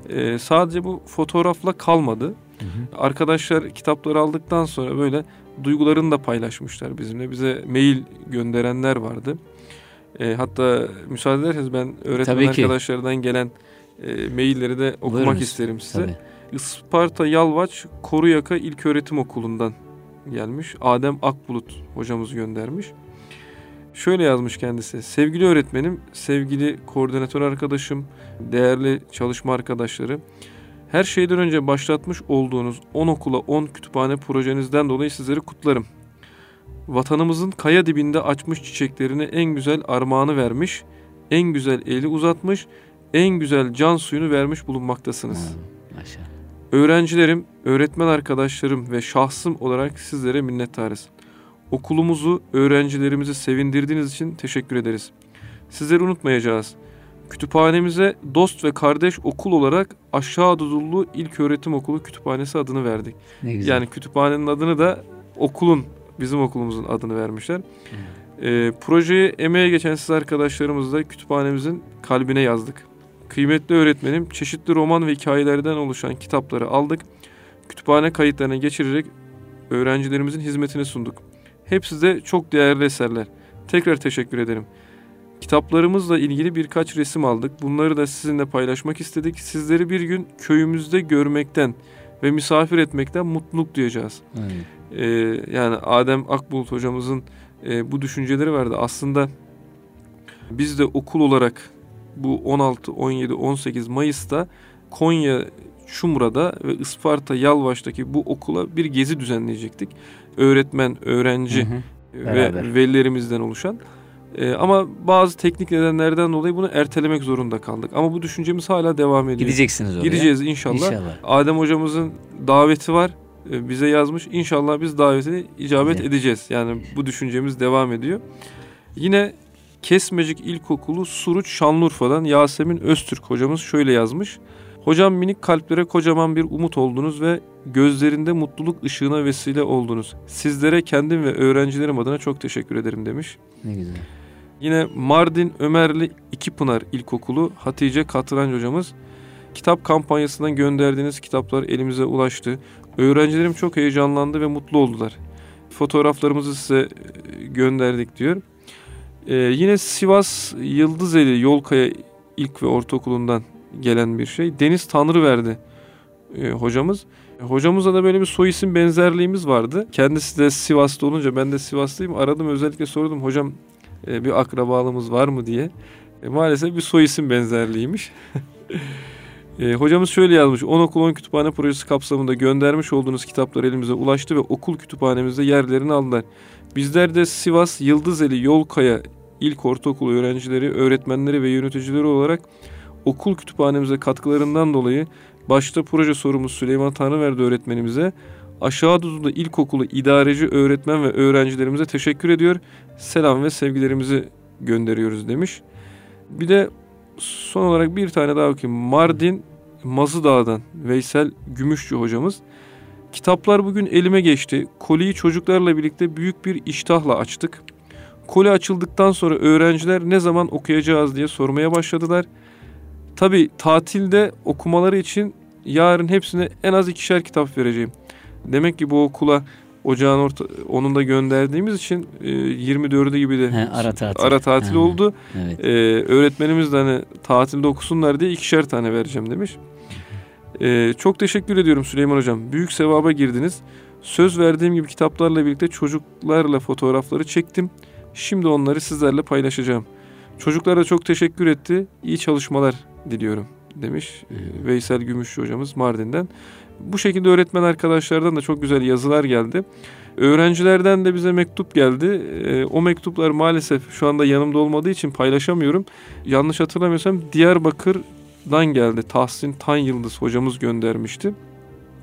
E, sadece bu fotoğrafla kalmadı. Hı hı. Arkadaşlar kitapları aldıktan sonra böyle duygularını da paylaşmışlar bizimle. Bize mail gönderenler vardı. E, hatta müsaade ederseniz ben öğretmen arkadaşlardan gelen e, mailleri de okumak Buyurunuz. isterim size. Tabii. Isparta Yalvaç Koruyaka İlköğretim Okulu'ndan gelmiş. Adem Akbulut hocamız göndermiş. Şöyle yazmış kendisi. Sevgili öğretmenim, sevgili koordinatör arkadaşım, değerli çalışma arkadaşları. Her şeyden önce başlatmış olduğunuz 10 okula 10 kütüphane projenizden dolayı sizleri kutlarım. Vatanımızın kaya dibinde açmış çiçeklerini en güzel armağanı vermiş, en güzel eli uzatmış, en güzel can suyunu vermiş bulunmaktasınız. Maşallah. Öğrencilerim, öğretmen arkadaşlarım ve şahsım olarak sizlere minnettarız. Okulumuzu, öğrencilerimizi sevindirdiğiniz için teşekkür ederiz. Sizleri unutmayacağız. Kütüphanemize dost ve kardeş okul olarak Aşağı Anadolu öğretim Okulu Kütüphanesi adını verdik. Ne güzel. Yani kütüphanenin adını da okulun, bizim okulumuzun adını vermişler. Hmm. E, projeye emeğe geçen siz arkadaşlarımız da kütüphanemizin kalbine yazdık. Kıymetli öğretmenim, çeşitli roman ve hikayelerden oluşan kitapları aldık. Kütüphane kayıtlarına geçirerek öğrencilerimizin hizmetine sunduk. Hepsi de çok değerli eserler. Tekrar teşekkür ederim. Kitaplarımızla ilgili birkaç resim aldık. Bunları da sizinle paylaşmak istedik. Sizleri bir gün köyümüzde görmekten ve misafir etmekten mutluluk duyacağız. Evet. Ee, yani Adem Akbulut hocamızın e, bu düşünceleri vardı. Aslında biz de okul olarak bu 16, 17, 18 Mayıs'ta Konya Çumra'da ve Isparta Yalvaç'taki bu okula bir gezi düzenleyecektik. Öğretmen, öğrenci hı hı. ve velilerimizden oluşan. Ee, ama bazı teknik nedenlerden dolayı bunu ertelemek zorunda kaldık. Ama bu düşüncemiz hala devam ediyor. Gideceksiniz oraya. Gideceğiz inşallah. İnşallah. Adem hocamızın daveti var. Ee, bize yazmış. İnşallah biz davetine icabet evet. edeceğiz. Yani bu düşüncemiz devam ediyor. Yine Kesmecik İlkokulu Suruç Şanlıurfa'dan Yasemin Öztürk hocamız şöyle yazmış. Hocam minik kalplere kocaman bir umut oldunuz ve gözlerinde mutluluk ışığına vesile oldunuz. Sizlere kendim ve öğrencilerim adına çok teşekkür ederim demiş. Ne güzel. Yine Mardin Ömerli İkipınar İlkokulu Hatice Katırancı hocamız kitap kampanyasından gönderdiğiniz kitaplar elimize ulaştı. Öğrencilerim çok heyecanlandı ve mutlu oldular. Fotoğraflarımızı size e, gönderdik diyor. Ee, yine Sivas Yıldızeli Yolkaya İlk ve Ortaokulu'ndan gelen bir şey. Deniz Tanrı verdi e, hocamız. Hocamızla da böyle bir soy isim benzerliğimiz vardı. Kendisi de Sivas'ta olunca ben de Sivaslıyım. Aradım özellikle sordum hocam e, bir akrabalığımız var mı diye. E, maalesef bir soy isim benzerliğiymiş. (laughs) e, hocamız şöyle yazmış. 10 okul 10 kütüphane projesi kapsamında göndermiş olduğunuz kitaplar elimize ulaştı ve okul kütüphanemizde yerlerini aldılar. Bizler de Sivas Yıldızeli Yolkaya İlk Ortaokulu öğrencileri, öğretmenleri ve yöneticileri olarak okul kütüphanemize katkılarından dolayı başta proje sorumlusu Süleyman Tanrıverdi öğretmenimize, aşağı Duzlu'da ilkokulu idareci öğretmen ve öğrencilerimize teşekkür ediyor. Selam ve sevgilerimizi gönderiyoruz demiş. Bir de son olarak bir tane daha okuyayım. Mardin Mazıdağ'dan Veysel Gümüşçü hocamız. Kitaplar bugün elime geçti. Koliyi çocuklarla birlikte büyük bir iştahla açtık. Koli açıldıktan sonra öğrenciler ne zaman okuyacağız diye sormaya başladılar. Tabi tatilde okumaları için yarın hepsine en az ikişer kitap vereceğim. Demek ki bu okula ocağın orta, onun da gönderdiğimiz için e, 24'ü gibi de He, ara tatil, ara tatil ha, oldu. Evet. E, öğretmenimiz de hani tatilde okusunlar diye ikişer tane vereceğim demiş. E, çok teşekkür ediyorum Süleyman Hocam. Büyük sevaba girdiniz. Söz verdiğim gibi kitaplarla birlikte çocuklarla fotoğrafları çektim. Şimdi onları sizlerle paylaşacağım. Çocuklara çok teşekkür etti. İyi çalışmalar diliyorum demiş hmm. Veysel Gümüşçü hocamız Mardin'den. Bu şekilde öğretmen arkadaşlardan da çok güzel yazılar geldi. Öğrencilerden de bize mektup geldi. E, o mektuplar maalesef şu anda yanımda olmadığı için paylaşamıyorum. Yanlış hatırlamıyorsam Diyarbakır'dan geldi. Tahsin Tan Yıldız hocamız göndermişti.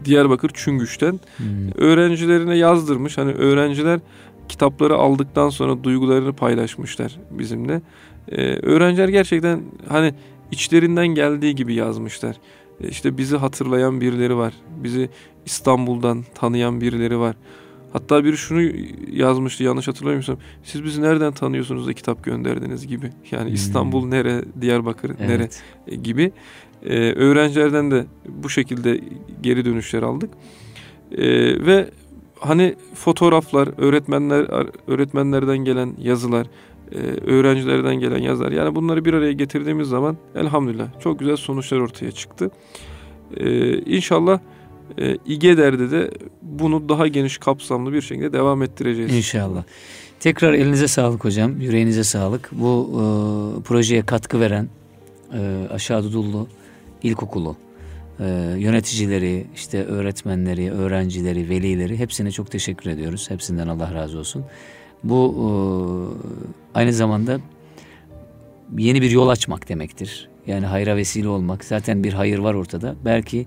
Diyarbakır Çüngüş'ten. Hmm. Öğrencilerine yazdırmış. Hani öğrenciler kitapları aldıktan sonra duygularını paylaşmışlar bizimle. Ee, öğrenciler gerçekten hani içlerinden geldiği gibi yazmışlar. Ee, işte bizi hatırlayan birileri var. Bizi İstanbul'dan tanıyan birileri var. Hatta biri şunu yazmıştı yanlış hatırlamıyorsam. Siz bizi nereden tanıyorsunuz da kitap gönderdiniz gibi. Yani hmm. İstanbul nere, Diyarbakır evet. nere e, gibi. Ee, öğrencilerden de bu şekilde geri dönüşler aldık. Ee, ve hani fotoğraflar, öğretmenler öğretmenlerden gelen yazılar, e, öğrencilerden gelen yazılar. Yani bunları bir araya getirdiğimiz zaman elhamdülillah çok güzel sonuçlar ortaya çıktı. E, inşallah e, İGEDER'de de bunu daha geniş kapsamlı bir şekilde devam ettireceğiz. İnşallah. Tekrar elinize sağlık hocam, yüreğinize sağlık. Bu e, projeye katkı veren e, Aşağı Dudullu İlkokulu e, yöneticileri, işte öğretmenleri, öğrencileri, velileri hepsine çok teşekkür ediyoruz. Hepsinden Allah razı olsun. Bu e, aynı zamanda yeni bir yol açmak demektir. Yani hayra vesile olmak. Zaten bir hayır var ortada. Belki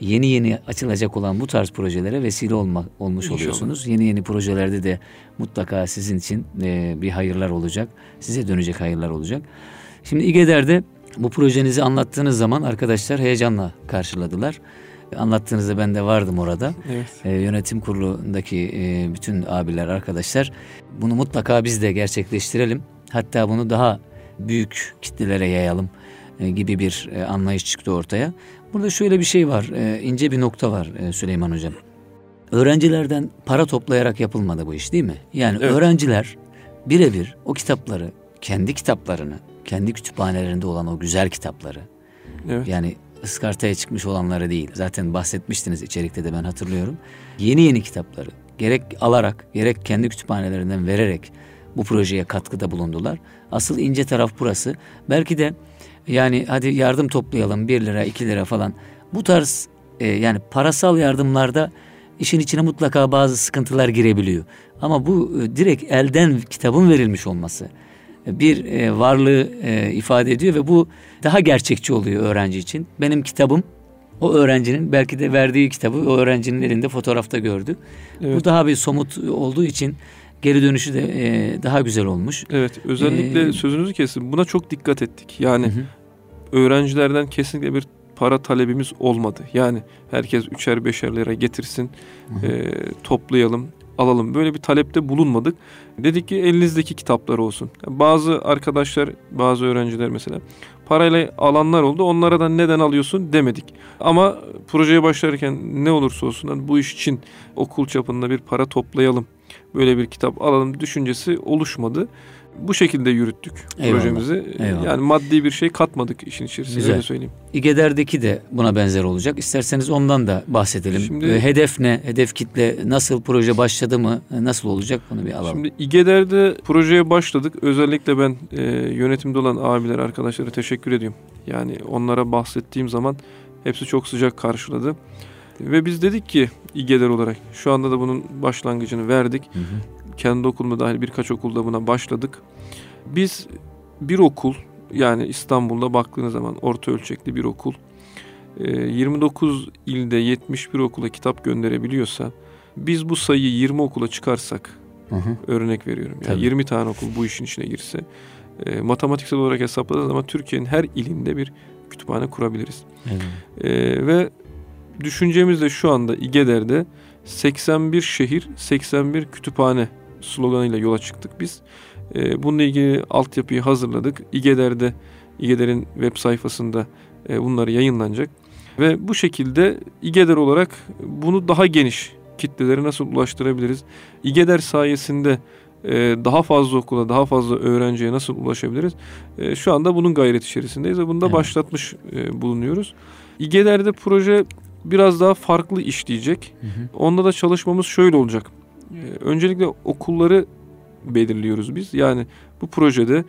yeni yeni açılacak olan bu tarz projelere vesile olmak olmuş İnşallah. oluyorsunuz. Yeni yeni projelerde de mutlaka sizin için e, bir hayırlar olacak. Size dönecek hayırlar olacak. Şimdi İGEDER'de bu projenizi anlattığınız zaman arkadaşlar heyecanla karşıladılar. Anlattığınızda ben de vardım orada. Evet. E, yönetim kurulundaki e, bütün abiler, arkadaşlar bunu mutlaka biz de gerçekleştirelim. Hatta bunu daha büyük kitlelere yayalım e, gibi bir e, anlayış çıktı ortaya. Burada şöyle bir şey var, e, ince bir nokta var e, Süleyman Hocam. Öğrencilerden para toplayarak yapılmadı bu iş değil mi? Yani evet. öğrenciler birebir o kitapları kendi kitaplarını, kendi kütüphanelerinde olan o güzel kitapları, Evet. yani ıskartaya çıkmış olanları değil. Zaten bahsetmiştiniz içerikte de ben hatırlıyorum. Yeni yeni kitapları gerek alarak gerek kendi kütüphanelerinden vererek bu projeye katkıda bulundular. Asıl ince taraf burası. Belki de yani hadi yardım toplayalım 1 lira 2 lira falan. Bu tarz e, yani parasal yardımlarda işin içine mutlaka bazı sıkıntılar girebiliyor. Ama bu e, direkt elden kitabın verilmiş olması bir e, varlığı e, ifade ediyor ve bu daha gerçekçi oluyor öğrenci için. Benim kitabım o öğrencinin belki de verdiği kitabı o öğrencinin elinde fotoğrafta gördü. Evet. Bu daha bir somut olduğu için geri dönüşü de e, daha güzel olmuş. Evet, özellikle Ee, sözünüzü kesin. Buna çok dikkat ettik. Yani Hı hı. öğrencilerden kesinlikle bir para talebimiz olmadı. Yani herkes üçer beşer lira getirsin, Hı hı. e, toplayalım, alalım. Böyle bir talepte bulunmadık. Dedik ki elinizdeki kitaplar olsun. Bazı arkadaşlar, bazı öğrenciler mesela parayla alanlar oldu. Onlara da neden alıyorsun demedik. Ama projeye başlarken ne olursa olsun hani bu iş için okul çapında bir para toplayalım. Böyle bir kitap alalım düşüncesi oluşmadı. Bu şekilde yürüttük Eyvallah, projemizi. eyvallah. Yani maddi bir şey katmadık işin içerisine Güzel. öyle söyleyeyim. İgeder'deki de buna benzer olacak. İsterseniz ondan da bahsedelim. Şimdi- E, hedef ne? Hedef kitle nasıl proje başladı mı? E, Nasıl olacak? Bunu bir alalım. Şimdi İGEDER'de projeye başladık. Özellikle ben e, yönetimde olan abiler, arkadaşlara teşekkür ediyorum. Yani onlara bahsettiğim zaman hepsi çok sıcak karşıladı. Ve biz dedik ki İGEDER olarak şu anda da bunun başlangıcını verdik. Hı hı. Kendi okulumda dahil birkaç okulda buna başladık. Biz bir okul yani İstanbul'da baktığınız zaman orta ölçekli bir okul e, 29 ilde 71 okula kitap gönderebiliyorsa biz bu sayıyı 20 okula çıkarsak Hı hı. örnek veriyorum. Yani Tabii. 20 tane okul bu işin içine girse e, matematiksel olarak hesapladığınız zaman Türkiye'nin her ilinde bir kütüphane kurabiliriz. Eyvallah. E, ve düşüncemiz de şu anda İGEDER'de 81 şehir 81 kütüphane sloganıyla yola çıktık biz. E, bununla ilgili altyapıyı hazırladık. İGEDER'de İGEDER'in web sayfasında e, bunları yayınlanacak. Ve bu şekilde İGEDER olarak bunu daha geniş kitlelere nasıl ulaştırabiliriz? İGEDER sayesinde e, daha fazla okula, daha fazla öğrenciye nasıl ulaşabiliriz? E, şu anda bunun gayret içerisindeyiz ve bunu da Evet. başlatmış e, bulunuyoruz. İGEDER'de proje biraz daha farklı işleyecek. Hı hı. Onda da çalışmamız şöyle olacak. E, öncelikle okulları belirliyoruz biz. Yani bu projede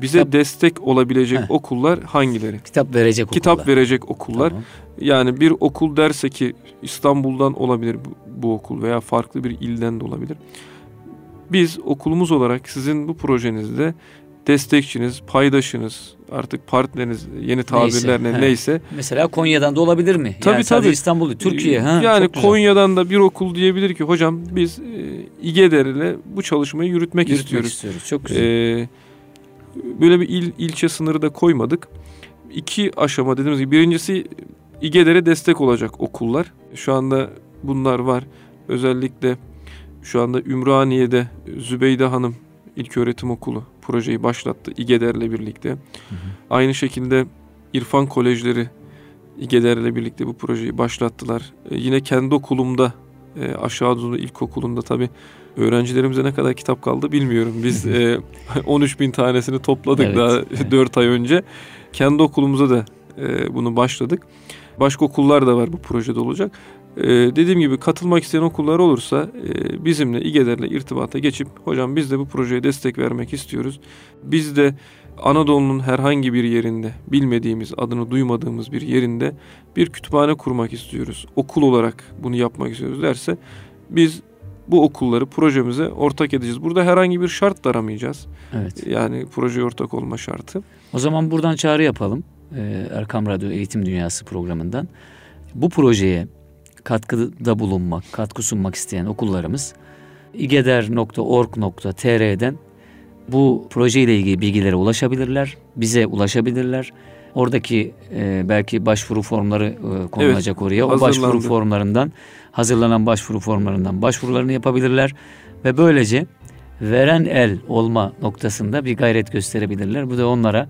bize Kitap- destek olabilecek Heh. okullar hangileri? Kitap verecek okullar. Kitap verecek okullar. Tamam. Yani bir okul derse ki İstanbul'dan olabilir bu, bu okul veya farklı bir ilden de olabilir. Biz okulumuz olarak sizin bu projenizde destekçiniz, paydaşınız, artık partneriniz yeni tabirlerle Neyse, neyse. Mesela Konya'dan da olabilir mi? Tabii, yani tabii. İstanbul değil, Türkiye. Ha, yani. Konya'dan da bir okul diyebilir ki hocam biz e, İGEDER ile bu çalışmayı yürütmek, Yürütmek istiyoruz. istiyoruz. Çok güzel. Ee, böyle bir il ilçe sınırı da koymadık. İki aşama dediğimiz gibi birincisi İGEDER'e destek olacak okullar. Şu anda bunlar var. Özellikle şu anda Ümraniye'de Zübeyde Hanım İlköğretim Okulu projeyi başlattı İGEDER'le birlikte. Aynı şekilde İrfan Kolejleri İGEDER'le birlikte bu projeyi başlattılar. Ee, yine kendi okulumda e, Aşağı Duzlu İlkokulu'nda tabii öğrencilerimize ne kadar kitap kaldı bilmiyorum. Biz e, (laughs) 13 bin tanesini topladık Evet, daha evet. 4 ay önce. Kendi okulumuza da e, bunu başladık. Başka okullar da var bu projede olacak. E, dediğim gibi katılmak isteyen okullar olursa e, bizimle İGEDER'le irtibata geçip hocam biz de bu projeye destek vermek istiyoruz. Biz de Anadolu'nun herhangi bir yerinde bilmediğimiz, adını duymadığımız bir yerinde bir kütüphane kurmak istiyoruz. Okul olarak bunu yapmak istiyoruz derse biz bu okulları projemize ortak edeceğiz. Burada herhangi bir şart da aramayacağız. evet. Yani projeye ortak olma şartı. O zaman buradan çağrı yapalım. Ee, Erkam Radyo Eğitim Dünyası programından. Bu projeye katkıda bulunmak, katkı sunmak isteyen okullarımız igeder.org.tr'den bu projeyle ilgili bilgilere ulaşabilirler, bize ulaşabilirler. Oradaki e, belki başvuru formları e, konulacak oraya. O başvuru formlarından, hazırlanan başvuru formlarından başvurularını yapabilirler ve böylece veren el olma noktasında bir gayret gösterebilirler. Bu da onlara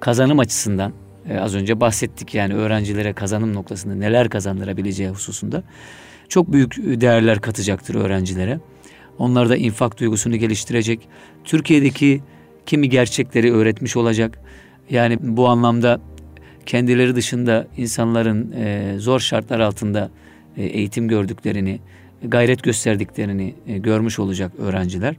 kazanım açısından e, az önce bahsettik yani öğrencilere kazanım noktasında neler kazandırabileceği hususunda çok büyük değerler katacaktır öğrencilere. Onlarda infak duygusunu geliştirecek. Türkiye'deki kimi gerçekleri öğretmiş olacak. Yani bu anlamda kendileri dışında insanların e, zor şartlar altında e, eğitim gördüklerini, gayret gösterdiklerini e, görmüş olacak öğrenciler.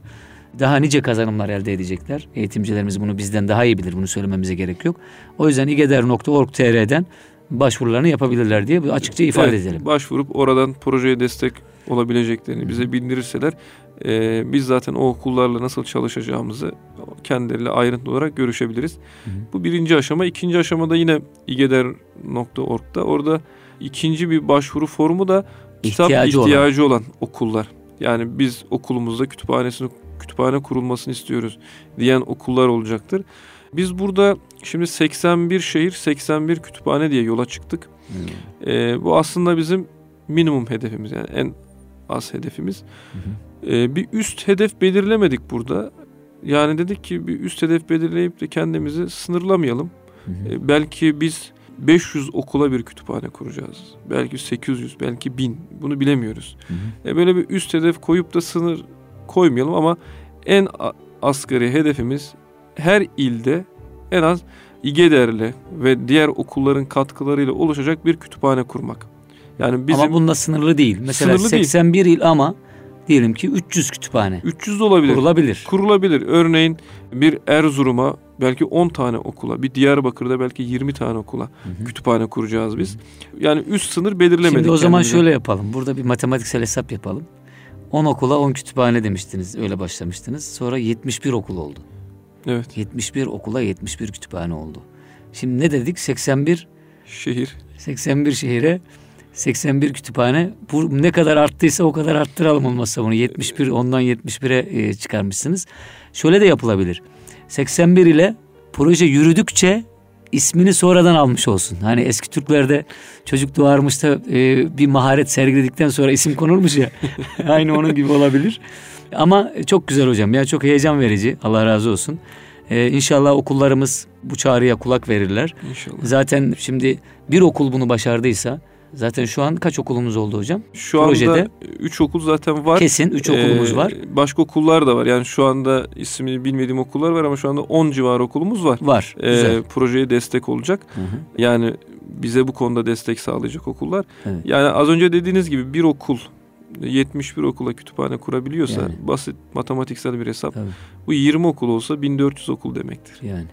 Daha nice kazanımlar elde edecekler. Eğitimcilerimiz bunu bizden daha iyi bilir. Bunu söylememize gerek yok. O yüzden igeder.org.tr'den başvurularını yapabilirler diye açıkça ifade evet, edelim. Başvurup oradan projeye destek olabileceklerini bize bildirirseler e, biz zaten o okullarla nasıl çalışacağımızı kendileriyle ayrıntılı olarak görüşebiliriz. Hı hı. Bu birinci aşama. ikinci aşamada yine igeder.org'da orada ikinci bir başvuru formu da kitap ihtiyacı, ihtiyacı olan. olan okullar. Yani biz okulumuzda kütüphanesini kütüphane kurulmasını istiyoruz diyen okullar olacaktır. Biz burada şimdi 81 şehir 81 kütüphane diye yola çıktık. Hmm. Ee, bu aslında bizim minimum hedefimiz yani en az hedefimiz. Hmm. Ee, bir üst hedef belirlemedik burada. Yani dedik ki bir üst hedef belirleyip de kendimizi sınırlamayalım. Hmm. Ee, belki biz 500 okula bir kütüphane kuracağız. Belki 800, belki 1000. Bunu bilemiyoruz. Hı hı. E böyle bir üst hedef koyup da sınır koymayalım ama en asgari hedefimiz her ilde en az İGEDER'le ve diğer okulların katkılarıyla oluşacak bir kütüphane kurmak. Yani bizim Ama bunda sınırlı değil. Mesela sınırlı 81 değil. il ama diyelim ki 300 kütüphane. 300 de olabilir. Kurulabilir. Kurulabilir. Örneğin bir Erzurum'a belki 10 tane okula, bir Diyarbakır'da belki 20 tane okula hı hı. kütüphane kuracağız biz. Yani üst sınır belirlemedik. Şimdi o zaman kendimize. şöyle yapalım. Burada bir matematiksel hesap yapalım. 10 okula 10 kütüphane demiştiniz. Öyle başlamıştınız. Sonra 71 okul oldu. Evet. 71 okula 71 kütüphane oldu. Şimdi ne dedik? 81 şehir. 81 şehire 81 kütüphane. Bu ne kadar arttıysa o kadar arttıralım olmazsa bunu. 71 ondan 71'e e, çıkarmışsınız. Şöyle de yapılabilir. 81 ile proje yürüdükçe ismini sonradan almış olsun. Hani eski Türklerde çocuk doğarmış da e, bir maharet sergiledikten sonra isim konulmuş ya. (laughs) Aynı onun gibi olabilir. Ama çok güzel hocam. Ya çok heyecan verici. Allah razı olsun. Ee, inşallah okullarımız bu çağrıya kulak verirler. İnşallah. Zaten şimdi bir okul bunu başardıysa Zaten şu an kaç okulumuz oldu hocam? Şu Projede. anda 3 okul zaten var. Kesin 3 okulumuz ee, var. Başka okullar da var. Yani şu anda ismini bilmediğim okullar var ama şu anda 10 civarı okulumuz var. Var. Ee, güzel. projeye destek olacak. Hı hı. Yani bize bu konuda destek sağlayacak okullar. Evet. Yani az önce dediğiniz gibi bir okul 71 okula kütüphane kurabiliyorsa yani. basit matematiksel bir hesap. Tabii. Bu 20 okul olsa 1400 okul demektir. Yani.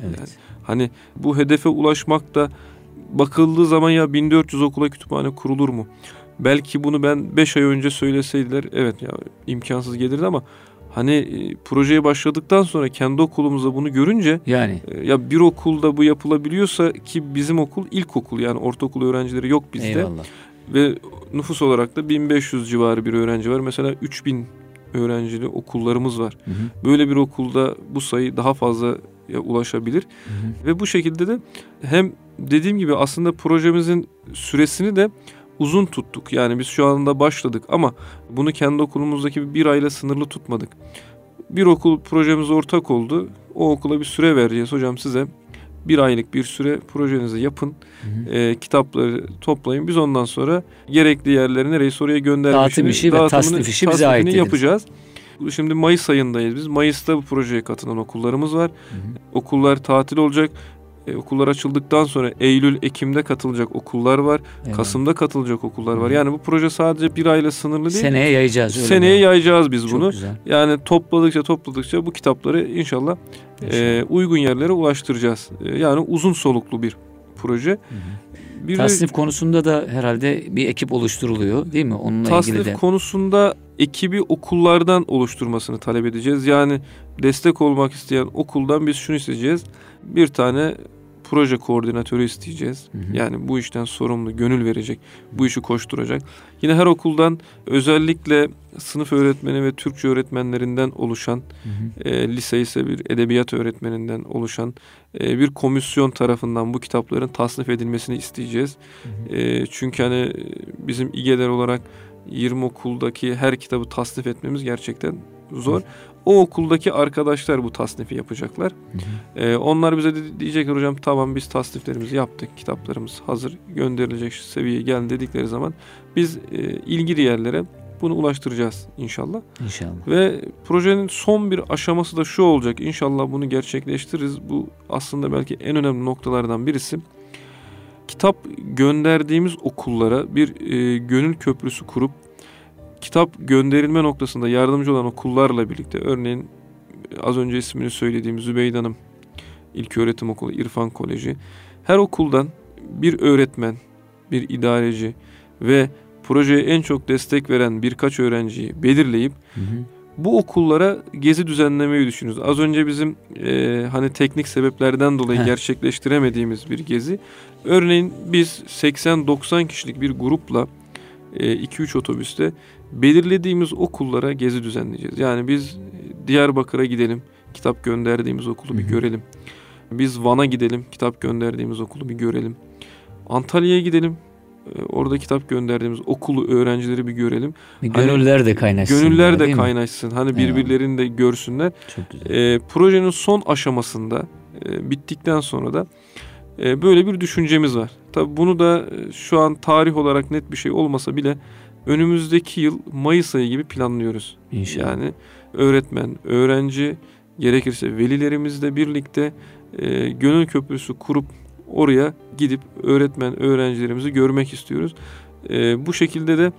Evet. Yani hani bu hedefe ulaşmak da bakıldığı zaman ya 1400 okula kütüphane kurulur mu? Belki bunu ben 5 ay önce söyleseydiler evet ya imkansız gelirdi ama hani e, projeye başladıktan sonra kendi okulumuzda bunu görünce yani e, ya bir okulda bu yapılabiliyorsa ki bizim okul ilkokul yani ortaokul öğrencileri yok bizde. Eyvallah. Ve nüfus olarak da 1500 civarı bir öğrenci var. Mesela 3000 öğrencili okullarımız var. Hı hı. Böyle bir okulda bu sayı daha fazla ulaşabilir. Hı hı. Ve bu şekilde de hem dediğim gibi aslında projemizin süresini de uzun tuttuk. Yani biz şu anda başladık ama bunu kendi okulumuzdaki bir ayla sınırlı tutmadık. Bir okul projemize ortak oldu. O okula bir süre vereceğiz hocam size. Bir aylık bir süre projenizi yapın. Hı hı. E, kitapları toplayın. Biz ondan sonra gerekli yerlere nereye oraya göndermek Dağıtım işi ve tasnif işi bize ait yapacağız. Şimdi Mayıs ayındayız biz. Mayıs'ta bu projeye katılan okullarımız var. Hı hı. Okullar tatil olacak. E, okullar açıldıktan sonra Eylül, Ekim'de katılacak okullar var. Evet. Kasım'da katılacak okullar var. Yani bu proje sadece bir ayla sınırlı değil. Seneye yayacağız. Öyle Seneye mi? yayacağız biz Çok bunu. Güzel. Yani topladıkça topladıkça bu kitapları inşallah e, uygun yerlere ulaştıracağız. E, yani uzun soluklu bir proje. Hı hı. Bir Tasnif de, konusunda da herhalde bir ekip oluşturuluyor değil mi? Onunla tasnif ilgili de. konusunda ekibi okullardan oluşturmasını talep edeceğiz. Yani destek olmak isteyen okuldan biz şunu isteyeceğiz. Bir tane proje koordinatörü isteyeceğiz. Hı hı. Yani bu işten sorumlu, gönül verecek, bu işi koşturacak. Yine her okuldan özellikle sınıf öğretmeni ve Türkçe öğretmenlerinden oluşan, hı hı. E, lise ise bir edebiyat öğretmeninden oluşan e, bir komisyon tarafından bu kitapların tasnif edilmesini isteyeceğiz. Hı hı. E, çünkü hani bizim İGE'ler olarak 20 okuldaki her kitabı tasnif etmemiz gerçekten zor. O okuldaki arkadaşlar bu tasnifi yapacaklar. Hı hı. Ee, onlar bize de diyecekler hocam tamam biz tasniflerimizi yaptık. Kitaplarımız hazır gönderilecek seviyeye geldi dedikleri zaman biz e, ilgili yerlere bunu ulaştıracağız inşallah. İnşallah. Ve projenin son bir aşaması da şu olacak. İnşallah bunu gerçekleştiririz. Bu aslında belki en önemli noktalardan birisi. Kitap gönderdiğimiz okullara bir e, gönül köprüsü kurup kitap gönderilme noktasında yardımcı olan okullarla birlikte örneğin az önce ismini söylediğim Zübeyde Hanım İlköğretim Okulu, İrfan Koleji her okuldan bir öğretmen, bir idareci ve projeye en çok destek veren birkaç öğrenciyi belirleyip hı hı. bu okullara gezi düzenlemeyi düşünüyoruz. Az önce bizim e, hani teknik sebeplerden dolayı gerçekleştiremediğimiz bir gezi. Örneğin biz 80-90 kişilik bir grupla 2-3 e, otobüste belirlediğimiz okullara gezi düzenleyeceğiz. Yani biz Diyarbakır'a gidelim, kitap gönderdiğimiz okulu bir görelim. Biz Van'a gidelim, kitap gönderdiğimiz okulu bir görelim. Antalya'ya gidelim, e, orada kitap gönderdiğimiz okulu öğrencileri bir görelim. Hani gönüller de kaynaşsın. Gönüller de kaynaşsın. Hani birbirlerini de görsünler. Çok güzel. E, projenin son aşamasında e, bittikten sonra da e, böyle bir düşüncemiz var. Tabii bunu da e, şu an tarih olarak net bir şey olmasa bile önümüzdeki yıl Mayıs ayı gibi planlıyoruz. İnşallah. Yani öğretmen, öğrenci, gerekirse velilerimizle birlikte e, gönül köprüsü kurup oraya gidip öğretmen, öğrencilerimizi görmek istiyoruz. E, bu şekilde de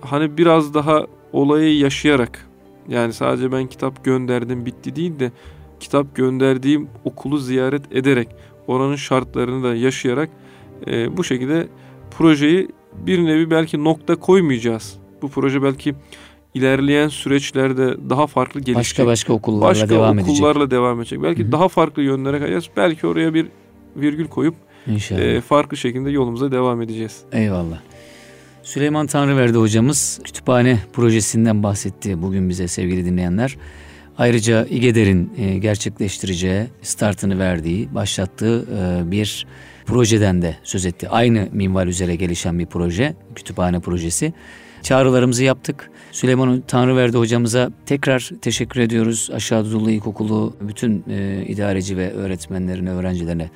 hani biraz daha olayı yaşayarak yani sadece ben kitap gönderdim bitti değil de kitap gönderdiğim okulu ziyaret ederek oranın şartlarını da yaşayarak e, bu şekilde projeyi bir nevi belki nokta koymayacağız. Bu proje belki ilerleyen süreçlerde daha farklı gelişecek. Başka başka okullarla başka devam edecek. Başka okullarla devam edecek. Belki Hı-hı. daha farklı yönlere kayacağız. Belki oraya bir virgül koyup İnşallah. E, farklı şekilde yolumuza devam edeceğiz. Eyvallah. Süleyman Tanrıverdi hocamız kütüphane projesinden bahsetti bugün bize sevgili dinleyenler. Ayrıca İGEDER'in e, gerçekleştireceği, startını verdiği, başlattığı e, bir projeden de söz etti. Aynı minval üzere gelişen bir proje, kütüphane projesi. Çağrılarımızı yaptık. Süleyman Tanrıverdi hocamıza tekrar teşekkür ediyoruz. Aşağı Dudullu İlkokulu bütün e, idareci ve öğretmenlerine, öğrencilerine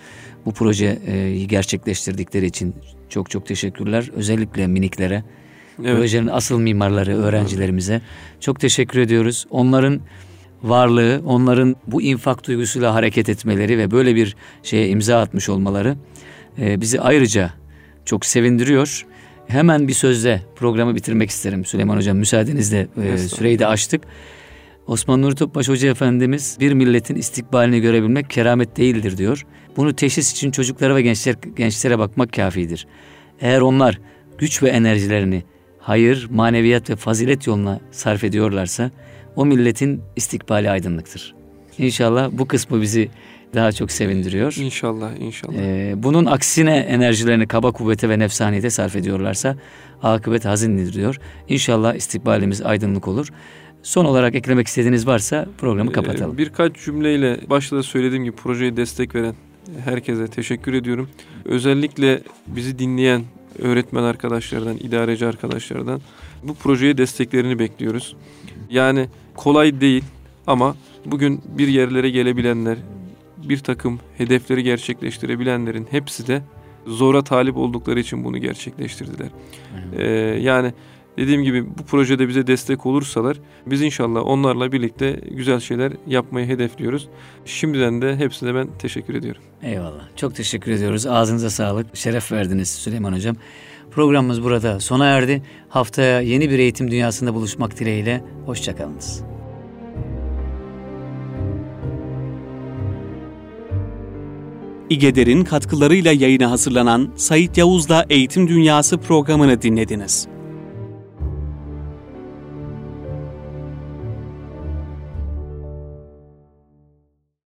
bu projeyi gerçekleştirdikleri için çok çok teşekkürler. Özellikle miniklere, evet. projenin asıl mimarları, öğrencilerimize çok teşekkür ediyoruz. Onların varlığı, onların bu infak duygusuyla hareket etmeleri ve böyle bir şeye imza atmış olmaları e, bizi ayrıca çok sevindiriyor. Hemen bir sözle programı bitirmek isterim Süleyman Hocam. Müsaadenizle e, süreyi de açtık. Osman Nuri Topbaş Hoca Efendimiz bir milletin istikbalini görebilmek keramet değildir diyor. Bunu teşhis için çocuklara ve gençler, gençlere bakmak kafidir. Eğer onlar güç ve enerjilerini hayır, maneviyat ve fazilet yoluna sarf ediyorlarsa o milletin istikbali aydınlıktır. İnşallah bu kısmı bizi daha çok sevindiriyor. İnşallah, inşallah. Ee, bunun aksine enerjilerini kaba kuvvete ve nefsaniyete sarf ediyorlarsa akıbet hazindir diyor. İnşallah istikbalimiz aydınlık olur. Son olarak eklemek istediğiniz varsa programı ee, kapatalım. Ee, birkaç cümleyle başta da söylediğim gibi projeye destek veren herkese teşekkür ediyorum. Özellikle bizi dinleyen öğretmen arkadaşlardan, idareci arkadaşlardan bu projeye desteklerini bekliyoruz. Yani kolay değil ama bugün bir yerlere gelebilenler, bir takım hedefleri gerçekleştirebilenlerin hepsi de zora talip oldukları için bunu gerçekleştirdiler. Ee, yani dediğim gibi bu projede bize destek olursalar biz inşallah onlarla birlikte güzel şeyler yapmayı hedefliyoruz. Şimdiden de hepsine ben teşekkür ediyorum. Eyvallah. Çok teşekkür ediyoruz. Ağzınıza sağlık. Şeref verdiniz Süleyman Hocam. Programımız burada sona erdi. Haftaya yeni bir eğitim dünyasında buluşmak dileğiyle. Hoşçakalınız. İgeder'in katkılarıyla yayına hazırlanan Sayit Yavuz'la Eğitim Dünyası programını dinlediniz.